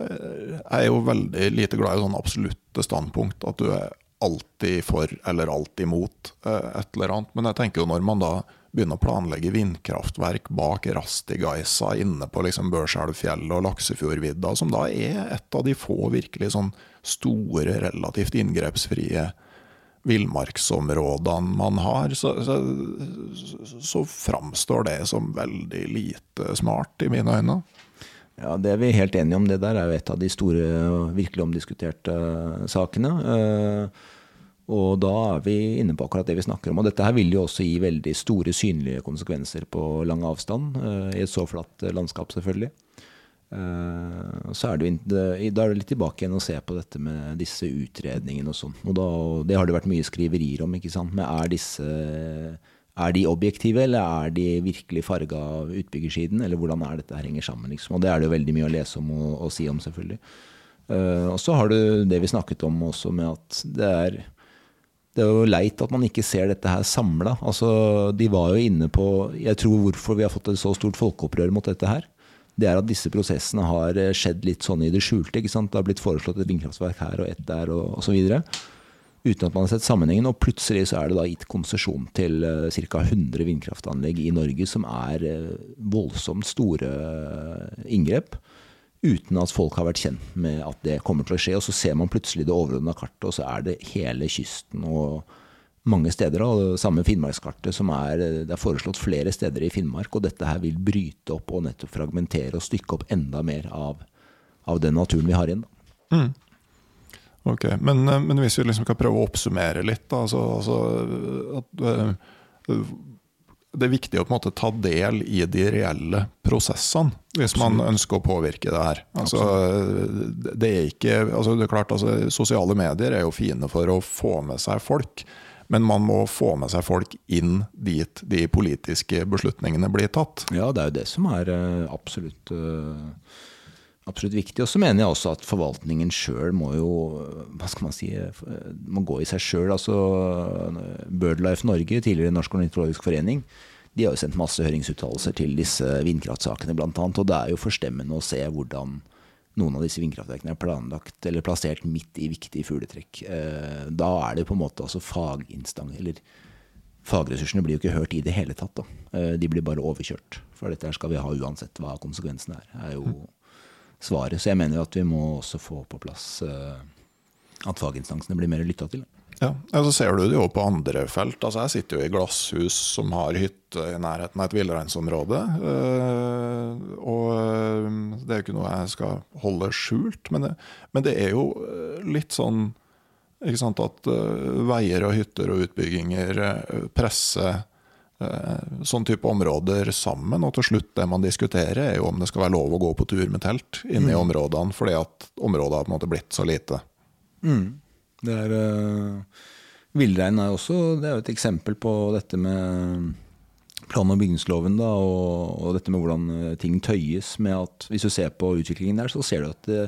C: jeg, er jo veldig lite glad i sånne absolutte standpunkt. At du er alltid for eller alltid mot uh, et eller annet. Men jeg tenker jo når man da begynner å planlegge vindkraftverk bak Rastigaisa inne på liksom Børselvfjellet og Laksefjordvidda, som da er et av de få virkelig sånn store, relativt inngrepsfrie villmarksområdene man har, så, så, så, framstår det som veldig lite smart, i mine øyne.
D: Ja, Det er vi helt enige om. Det der er jo et av de store virkelig omdiskuterte uh, sakene. Uh, og da er vi inne på akkurat det vi snakker om. Og dette her vil jo også gi veldig store synlige konsekvenser på lang avstand, uh, i et så flatt landskap, selvfølgelig. Så er det Da er det litt tilbake igjen å se på dette med disse utredningene og sånn. Og, og det har det vært mye skriverier om, ikke sant. Men er disse er de objektive, eller er de virkelig farga av utbyggersiden? Eller hvordan er dette her henger sammen? Liksom? Og det er det jo veldig mye å lese om og, og si om, selvfølgelig. Uh, og så har du det vi snakket om også, med at det er det er jo leit at man ikke ser dette her samla. Altså, de var jo inne på Jeg tror hvorfor vi har fått et så stort folkeopprør mot dette her, det er at disse prosessene har skjedd litt sånn i det skjulte. Det har blitt foreslått et vindkraftverk her og ett der, og osv uten at man har sett sammenhengen. Og plutselig så er det da gitt konsesjon til uh, ca. 100 vindkraftanlegg i Norge, som er uh, voldsomt store inngrep. Uten at folk har vært kjent med at det kommer til å skje. Og så ser man plutselig det overordna kartet, og så er det hele kysten og mange steder. Og samme Finnmarkskartet som er, det er foreslått flere steder i Finnmark. Og dette her vil bryte opp og nettopp fragmentere og stykke opp enda mer av, av den naturen vi har igjen. Mm.
C: Ok, men, eh, men, hvis vi liksom kan prøve å oppsummere litt, da, altså, altså at, uh, det er viktig å på en måte ta del i de reelle prosessene hvis Absolutt. man ønsker å påvirke det her. Altså, det er ikke, altså, det er klart, altså, Sosiale medier er jo fine for å få med seg folk, men man må få med seg folk inn dit de politiske beslutningene blir tatt.
D: Ja, det er jo det som er uh, absolutt uh absolutt viktig. Og så mener jeg også at forvaltningen sjøl må jo hva skal man si, må gå i seg sjøl. Altså, Birdlife Norge, tidligere Norsk ornitologisk forening, de har jo sendt masse høringsuttalelser til disse vindkraftsakene bl.a. Og det er jo forstemmende å se hvordan noen av disse vindkraftverkene er planlagt eller plassert midt i viktige fugletrekk. Eh, da er det på en måte altså faginstang... eller Fagressursene blir jo ikke hørt i det hele tatt. Da. Eh, de blir bare overkjørt. For dette skal vi ha uansett hva konsekvensene er. Er jo svaret. Så jeg mener jo at vi må også få på plass uh, at faginstansene blir mer lytta til.
C: Ja, og så ser du det jo på andre felt. Altså Jeg sitter jo i glasshus som har hytte i nærheten av et villreinsområde. Uh, og uh, det er jo ikke noe jeg skal holde skjult, men det, men det er jo litt sånn ikke sant, at veier og hytter og utbygginger presser Eh, sånn type områder sammen. Og til slutt det man diskuterer, er jo om det skal være lov å gå på tur med telt inne i mm. områdene, fordi at området har på en måte blitt så lite.
D: Mm. Det er uh, Villreinen er også det er et eksempel på dette med plan- og bygningsloven da, og, og, dette med hvordan eh, ting tøyes. med at Hvis du ser på utviklingen der, så ser du at det,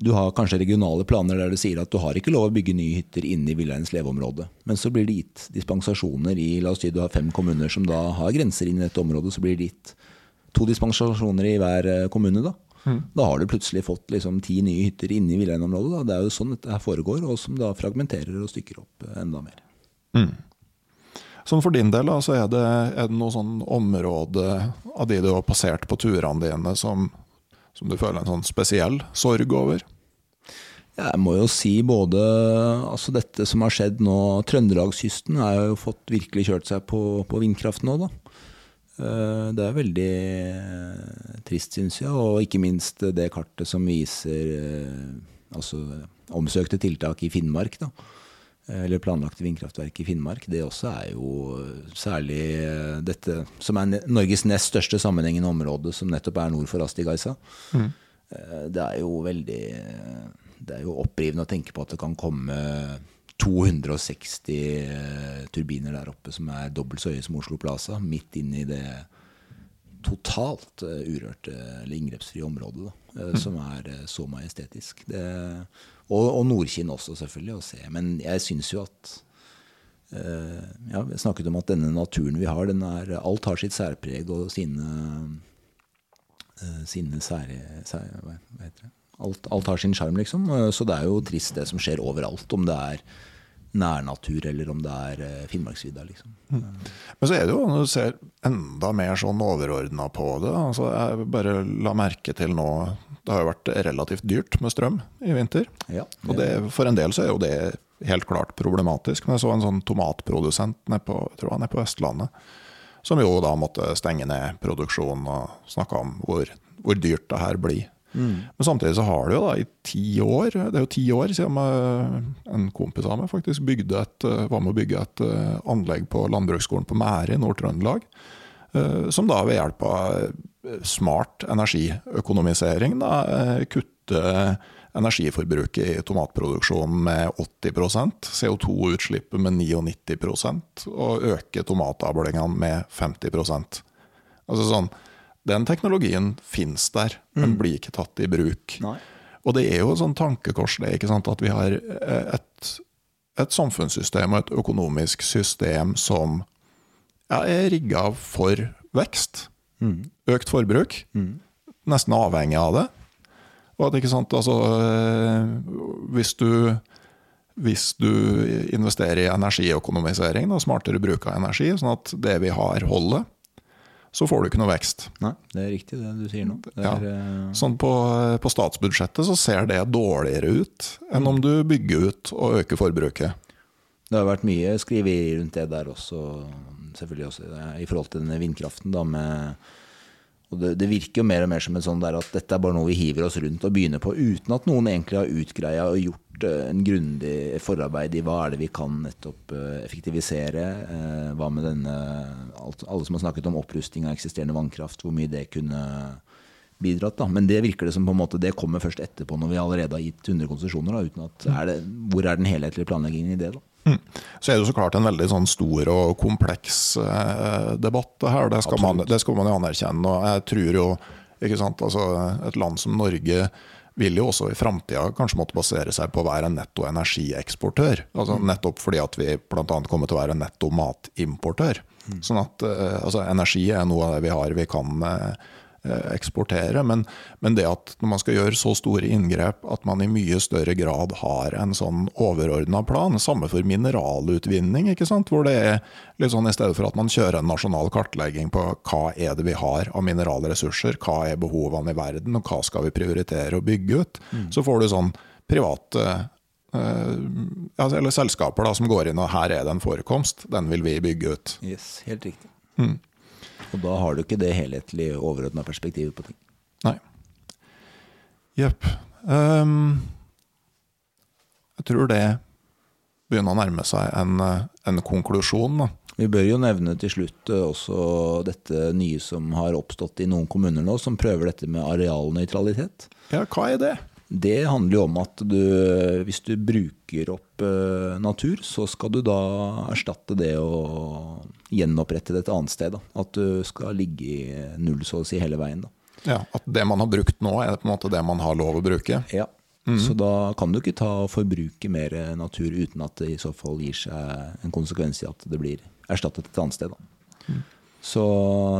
D: du har kanskje regionale planer der det sier at du har ikke lov å bygge nye hytter inne i villreinens leveområde. Men så blir det gitt dispensasjoner i La oss si du har fem kommuner som da har grenser inn i dette området. Så blir det gitt to dispensasjoner i hver eh, kommune. Da mm. Da har du plutselig fått liksom ti nye hytter inne i villreinområdet. Det er jo sånn dette her foregår, og som da fragmenterer og stykker opp eh, enda mer. Mm.
C: Som for din del, da, så er det, er det noe sånn område av de du har passert på turene dine, som som du føler en sånn spesiell sorg over?
D: Jeg må jo si både altså dette som har skjedd nå Trøndelagskysten har jo fått virkelig kjørt seg på, på vindkraft nå, da. Eh, det er veldig eh, trist, syns jeg. Og ikke minst det kartet som viser eh, altså omsøkte tiltak i Finnmark. da eller planlagte vindkraftverk i Finnmark, det også er jo særlig dette som er Norges nest største sammenhengende område, som nettopp er nord for Astigaisa. Mm. Det er jo veldig Det er jo opprivende å tenke på at det kan komme 260 eh, turbiner der oppe som er dobbelt så høye som Oslo Plaza, midt inne i det totalt urørte eller inngrepsfrie området, da, mm. som er så majestetisk. Det og, og Nordkinn også, selvfølgelig, å se. Men jeg syns jo at ja, Vi snakket om at denne naturen vi har, den er, alt har sitt særpreg og sine, sine sære, sære hva, heter det? Alt, alt har sin sjarm, liksom. Så det er jo trist det som skjer overalt. Om det er nærnatur, eller om det er Finnmarksvidda. Liksom. Mm.
C: Men så er det jo, når du ser enda mer sånn overordna på det altså Jeg bare la merke til nå det har jo vært relativt dyrt med strøm i vinter. Ja, og det, for en del så er jo det helt klart problematisk. Men jeg så en sånn tomatprodusent nede på, jeg tror nede på Østlandet. som jo da måtte stenge ned produksjonen og snakke om hvor, hvor dyrt det her blir. Men samtidig så har det jo da i ti år Det er jo ti år siden en kompis av meg faktisk bygde et, eh, var med å bygge et eh, anlegg på landbruksskolen på Mære i Nord-Trøndelag. eh, Som da ved hjelp av smart energiøkonomisering da, kutter kutte energiforbruket i tomatproduksjonen med 80% CO2-utslippet med 99% og øke tomatavlingene med 50 Altså sånn, Den teknologien finnes der, men blir ikke tatt i bruk.
D: Nei.
C: Og det er jo et sånn tankekors det, ikke sant? at vi har eh, et, et samfunnssystem og et økonomisk system som ja, er rigga for vekst. Økt forbruk. Nesten avhengig av det. Og at ikke sant, altså eh, Hvis du hvis du investerer i energiøkonomisering og smartere bruk av energi, sånn at det vi har, holder, så får du ikke noe vekst.
D: Nei, det er riktig det du sier nå. Det
C: Ja.
D: er, eh,
C: Sånn på, på statsbudsjettet så ser det dårligere ut enn om du bygger ut og øker forbruket.
D: Det har vært mye skriveri rundt det der også, selvfølgelig også i forhold til denne vindkraften. Da, med, og det, det virker jo mer og mer som en sånn der at dette er bare noe vi hiver oss rundt og begynner på, uten at noen egentlig har utgreia og gjort eh, en grundig forarbeid i hva er det vi kan nettopp eh, effektivisere. eh, Hva med denne alt, Alle som har snakket om opprusting av eksisterende vannkraft, hvor mye det kunne bidratt. da, Men det virker det som på en måte det kommer først etterpå, når vi allerede har gitt 100 konsesjoner. er Hvor er den helhetlige planleggingen i det, da?
C: Så er det jo så klart en veldig sånn stor og kompleks eh, debatt, det her. Det skal, man, det skal man jo anerkjenne. Og jeg tror jo altså Et land som Norge vil jo også i framtida kanskje måtte basere seg på å være en netto energieksportør. Altså Nettopp fordi at vi bl.a. kommer til å være en netto matimportør. Sånn at eh, altså, energi er noe av det vi har vi kan eh, eksportere. Men, men det at når man skal gjøre så store inngrep, at man i mye større grad har en sånn overordna plan. Samme for mineralutvinning, ikke sant? hvor det er litt sånn i stedet for at man kjører en nasjonal kartlegging på hva er det vi har av mineralressurser, hva er behovene i verden, og hva skal vi prioritere å bygge ut, så får du sånn private eh, eller selskaper da, som går inn og her er det en forekomst, den vil vi bygge ut.
D: Yes, helt riktig. Og da har du ikke det helhetlige, overordna perspektivet på ting.
C: Nei. Jepp. Um, jeg tror det begynner å nærme seg en, en konklusjon. Da.
D: Vi bør jo nevne til slutt eh, også dette nye som har oppstått i noen kommuner nå, som prøver dette med arealnøytralitet.
C: Ja, hva er det?
D: Det handler jo om at du, hvis du bruker opp eh, natur, så skal du da erstatte det og gjenopprette det et annet sted. Da. At du skal ligge i null så å si hele veien. Da.
C: Ja, At det man har brukt nå, er på en måte det man har lov å bruke?
D: Ja. Så da kan du ikke ta og forbruke mer natur uten at det i så fall gir seg en konsekvens i at det blir erstattet et annet sted. Da. Så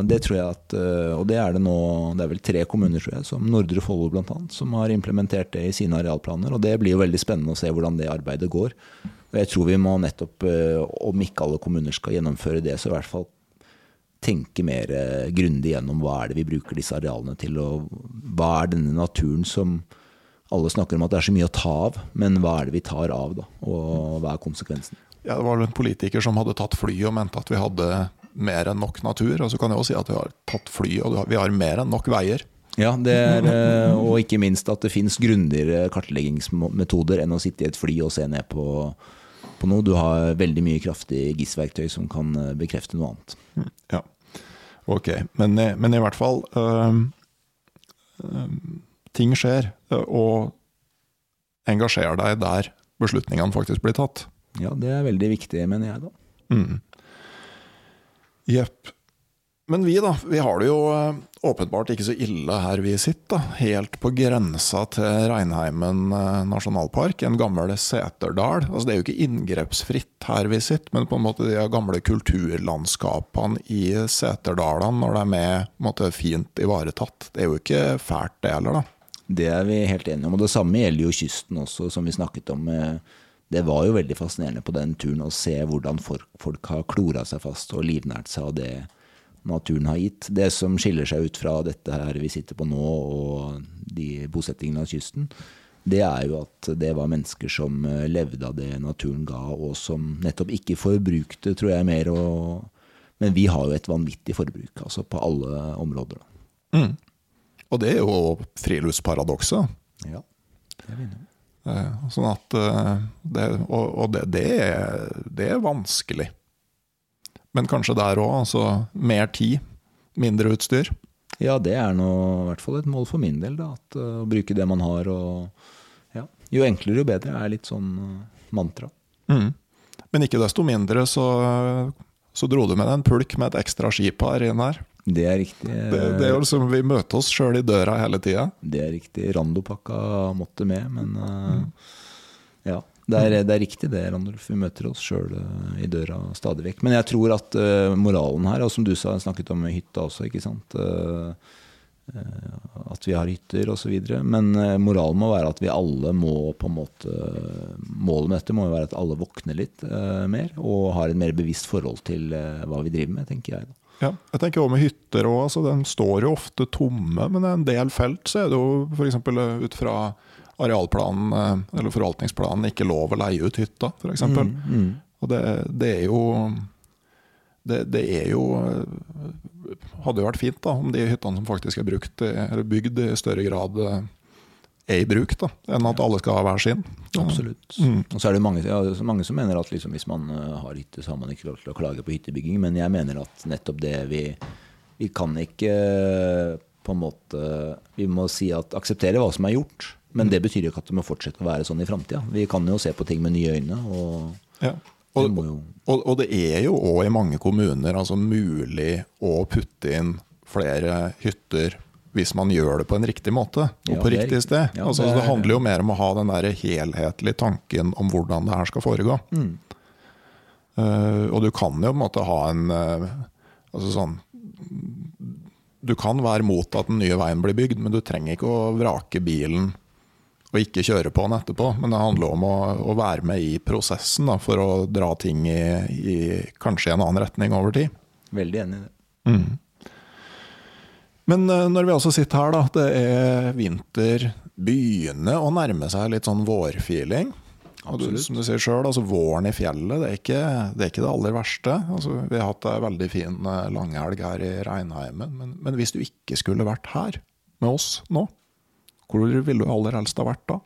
D: det tror jeg at eh, Og det er det nå Det er vel tre kommuner, tror jeg, som Nordre Follo bl.a., som har implementert det i sine arealplaner. Og det blir jo veldig spennende å se hvordan det arbeidet går. Og jeg tror vi må nettopp, eh, om ikke alle kommuner skal gjennomføre det, så i hvert fall tenke mer eh, grundig gjennom hva er det vi bruker disse arealene til, og hva er denne naturen som alle snakker om at det er så mye å ta av, men hva er det vi tar av, da? Og hva er konsekvensen?
C: Ja, Det var vel en politiker som hadde tatt fly og mente at vi hadde mer enn nok natur. Og så kan jeg også si at vi har tatt fly og vi har mer enn nok veier.
D: Ja, det er, eh, og ikke minst at det fins grundigere kartleggingsmetoder enn å sitte i et fly og se ned på, på noe. Du har veldig mye kraftig GIS-verktøy som kan eh, bekrefte noe annet.
C: Ja, ok. Men, i- men i hvert fall øh, øh, Ting skjer, og engasjer deg der beslutningene faktisk blir tatt.
D: Ja, det er veldig viktig, mener jeg, da.
C: Mm. Jepp. Men vi, da. Vi har det jo øh, åpenbart ikke så ille her vi sitter. da. Helt på grensa til Reinheimen øh, nasjonalpark, en gammel seterdal. Altså, det er jo ikke inngrepsfritt her vi sitter, men på en måte de gamle kulturlandskapene i seterdalene, når de er en måte, fint ivaretatt. Det er jo ikke fælt, det heller, da.
D: Det er vi helt enige om. Og det samme gjelder jo kysten også, som vi snakket om. eh, Det var jo veldig fascinerende på den turen å se hvordan folk, folk har klora seg fast og livnært seg av det naturen har gitt. Det som skiller seg ut fra dette her vi sitter på nå og de bosettingene av kysten, det er jo at det var mennesker som eh, levde av det naturen ga, og som nettopp ikke forbrukte, tror jeg, mer, og, Men vi har jo et vanvittig forbruk, altså på alle områder. Mm.
C: Og det er jo friluftsparadokset.
D: Ja, det er vi.
C: Eh, Sånn at eh, det, Og, det, det, er, det er vanskelig. Men kanskje der òg, altså mer tid, mindre utstyr.
D: Ja, det er nå i hvert fall et mål for min del, da. At, eh, å bruke det man har og ja. Jo enklere, jo bedre, er litt sånn eh, mantra.
C: Mm. Men ikke desto mindre så, så dro du med deg en pulk med et ekstra skipar inn her.
D: Det er riktig.
C: Det, det er jo liksom, Vi møter oss sjøl i døra hele tida.
D: Det er riktig. Randopakka måtte med, men mm. ja. Det er, det er riktig det, Randolf. Vi møter oss sjøl i døra stadig vekk. Men jeg tror at uh, moralen her, og som du sa, snakket om hytta også, ikke sant. Uh, uh, at vi har hytter osv. Men eh, moralen må være at vi alle må på en måte Målet med dette må jo være at alle våkner litt eh, mer, og har et mer bevisst forhold til eh, hva vi driver med, tenker jeg. da.
C: Ja, jeg tenker også med hytter òg. Altså, de står jo ofte tomme, men en del felt så er det jo f.eks. ut fra arealplanen eh, eller forvaltningsplanen ikke lov å leie ut hytta, f.eks.
D: Mm,
C: Og det, det er jo det, det er jo eh, Hadde jo vært fint da, om de hyttene som faktisk er brukt, eh, eller bygd, i større grad eh, er i bruk, da, enn at alle skal ha hver sin.
D: Absolutt.
C: Mm.
D: Og så er det mange, ja, mange som mener at liksom, hvis man eh, har hytte, så har man ikke lov til å klage på hyttebygging. Men jeg mener at nettopp det vi Vi kan ikke eh, på en måte Vi må si at akseptere hva som er gjort. Men det betyr jo ikke at det må fortsette å være sånn i framtida. Vi kan jo se på ting med nye øyne. og
C: Ja. Og, og, og det er jo òg i mange kommuner altså, mulig å putte inn flere hytter hvis man gjør det på en riktig måte og
D: Ja,
C: på riktig sted.
D: Ja,
C: altså,
D: det
C: det,
D: er-
C: handler jo mer om å ha den der helhetlige tanken om hvordan det her skal foregå.
D: Mm.
C: Uh, og du kan jo på en måte ha en uh, altså sånn Du kan være mot at den nye veien blir bygd, men du trenger ikke å vrake bilen og ikke kjøre på den etterpå. Men det handler om å, å være med i prosessen da, for å dra ting i, i kanskje en annen retning over tid.
D: Veldig enig i det.
C: Men eh, når vi altså sitter her, da, det er vinter, begynner å nærme seg litt sånn vårfeeling. Du,
D: Absolutt.
C: som du sier sjøl, altså Våren i fjellet det er ikke det, er ikke det aller verste. Altså, vi har hatt ei veldig fin eh, langhelg her i Reinheimen. Men, men hvis du ikke skulle vært her med oss nå, hvor ville du aller helst ha vært da?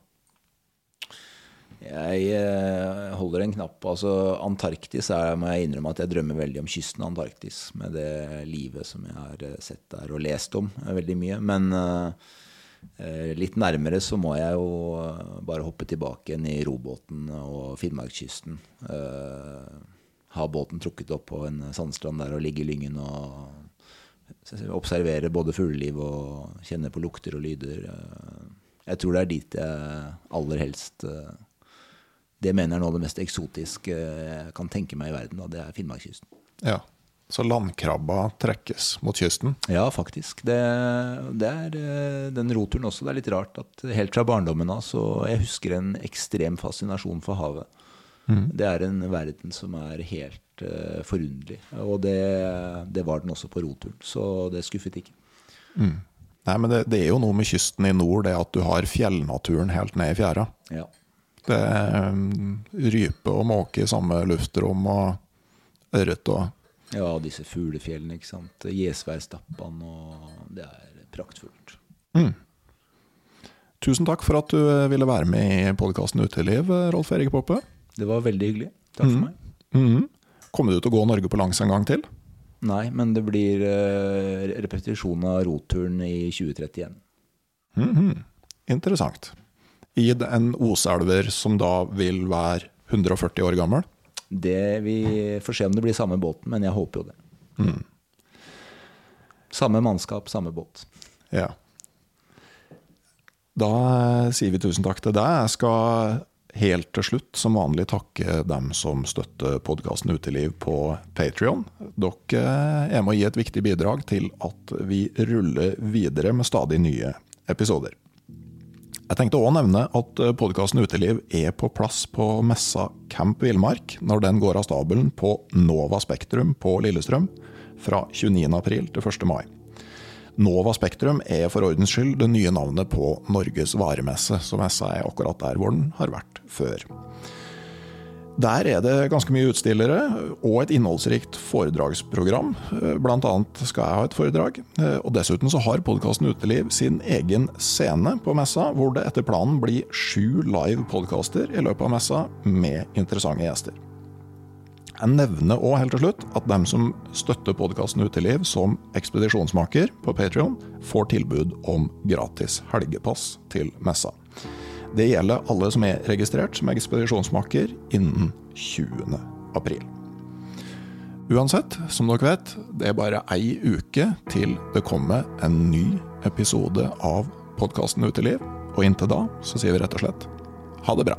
D: Jeg eh, holder en knapp. altså Antarktis er, må jeg innrømme at jeg drømmer veldig om kysten av Antarktis. Med det livet som jeg har eh, sett der og lest om eh, veldig mye. Men litt nærmere så må jeg jo bare hoppe tilbake igjen i robåten og Finnmarkskysten. Ha båten trukket opp på en sandstrand der og ligge i lyngen og observere både fugleliv og kjenne på lukter og lyder. Jeg tror det er dit jeg aller helst eh, det mener jeg er noe av det mest eksotiske jeg kan tenke meg i verden. Og Det er Finnmarkskysten.
C: Ja, Så landkrabba trekkes mot kysten?
D: Ja, faktisk. Det, det er eh, den roturen også. Det er litt rart at helt fra barndommen av så Jeg husker en ekstrem fascinasjon for havet. Det er en verden som er helt uh, forunderlig. Og det, det var den også på roturen. Så det skuffet ikke.
C: Nei, men det, det er jo noe med kysten i nord, det at du har fjellnaturen helt ned i fjæra.
D: Ja.
C: Det er um, rype og måke i samme luftrom, og ørret og
D: ja, disse fuglefjellene, ikke sant. Gjesværstappan og Det er praktfullt.
C: Tusen takk for at du eh, ville være med i podkasten Uteliv, eh, Rolf Erik Poppe.
D: Det var veldig hyggelig. Takk for meg.
C: Mhm. Kommer du til å gå Norge på langs en gang til?
D: Nei, men det blir eh, repetisjon av roturen i 2031.
C: Interessant. I en Oselver som da vil være 140 år gammel?
D: Det Vi får se om det blir samme båten, men jeg håper jo det. Samme mannskap, samme båt.
C: Ja. Da sier vi tusen takk til deg. Jeg skal helt til slutt som vanlig takke dem som støtter podkasten Uteliv på Patrion. Dere er med å gi et viktig bidrag til at vi ruller videre med stadig nye episoder. Jeg tenkte å nevne at podkasten Uteliv er på plass på messa Camp Villmark når den går av stabelen på Nova Spektrum på Lillestrøm fra 29. april til 1. mai. Nova Spektrum er for ordens skyld det nye navnet på Norges varemesse, så messa er akkurat der hvor den har vært før. Der er det ganske mye utstillere og et innholdsrikt foredragsprogram. Blant annet skal jeg ha et foredrag. Og dessuten så har podkasten Uteliv sin egen scene på messa, hvor det etter planen blir sju live podkaster i løpet av messa med interessante gjester. Jeg nevner òg helt til slutt at dem som støtter podkasten Uteliv som ekspedisjonsmaker på Patrion, får tilbud om gratis helgepass til messa. Det gjelder alle som er registrert som ekspedisjonsmaker innen 20. april. Uansett, som dere vet, det er bare ei uke til det kommer en ny episode av podkasten Uteliv. Og inntil da så sier vi rett og slett ha det bra.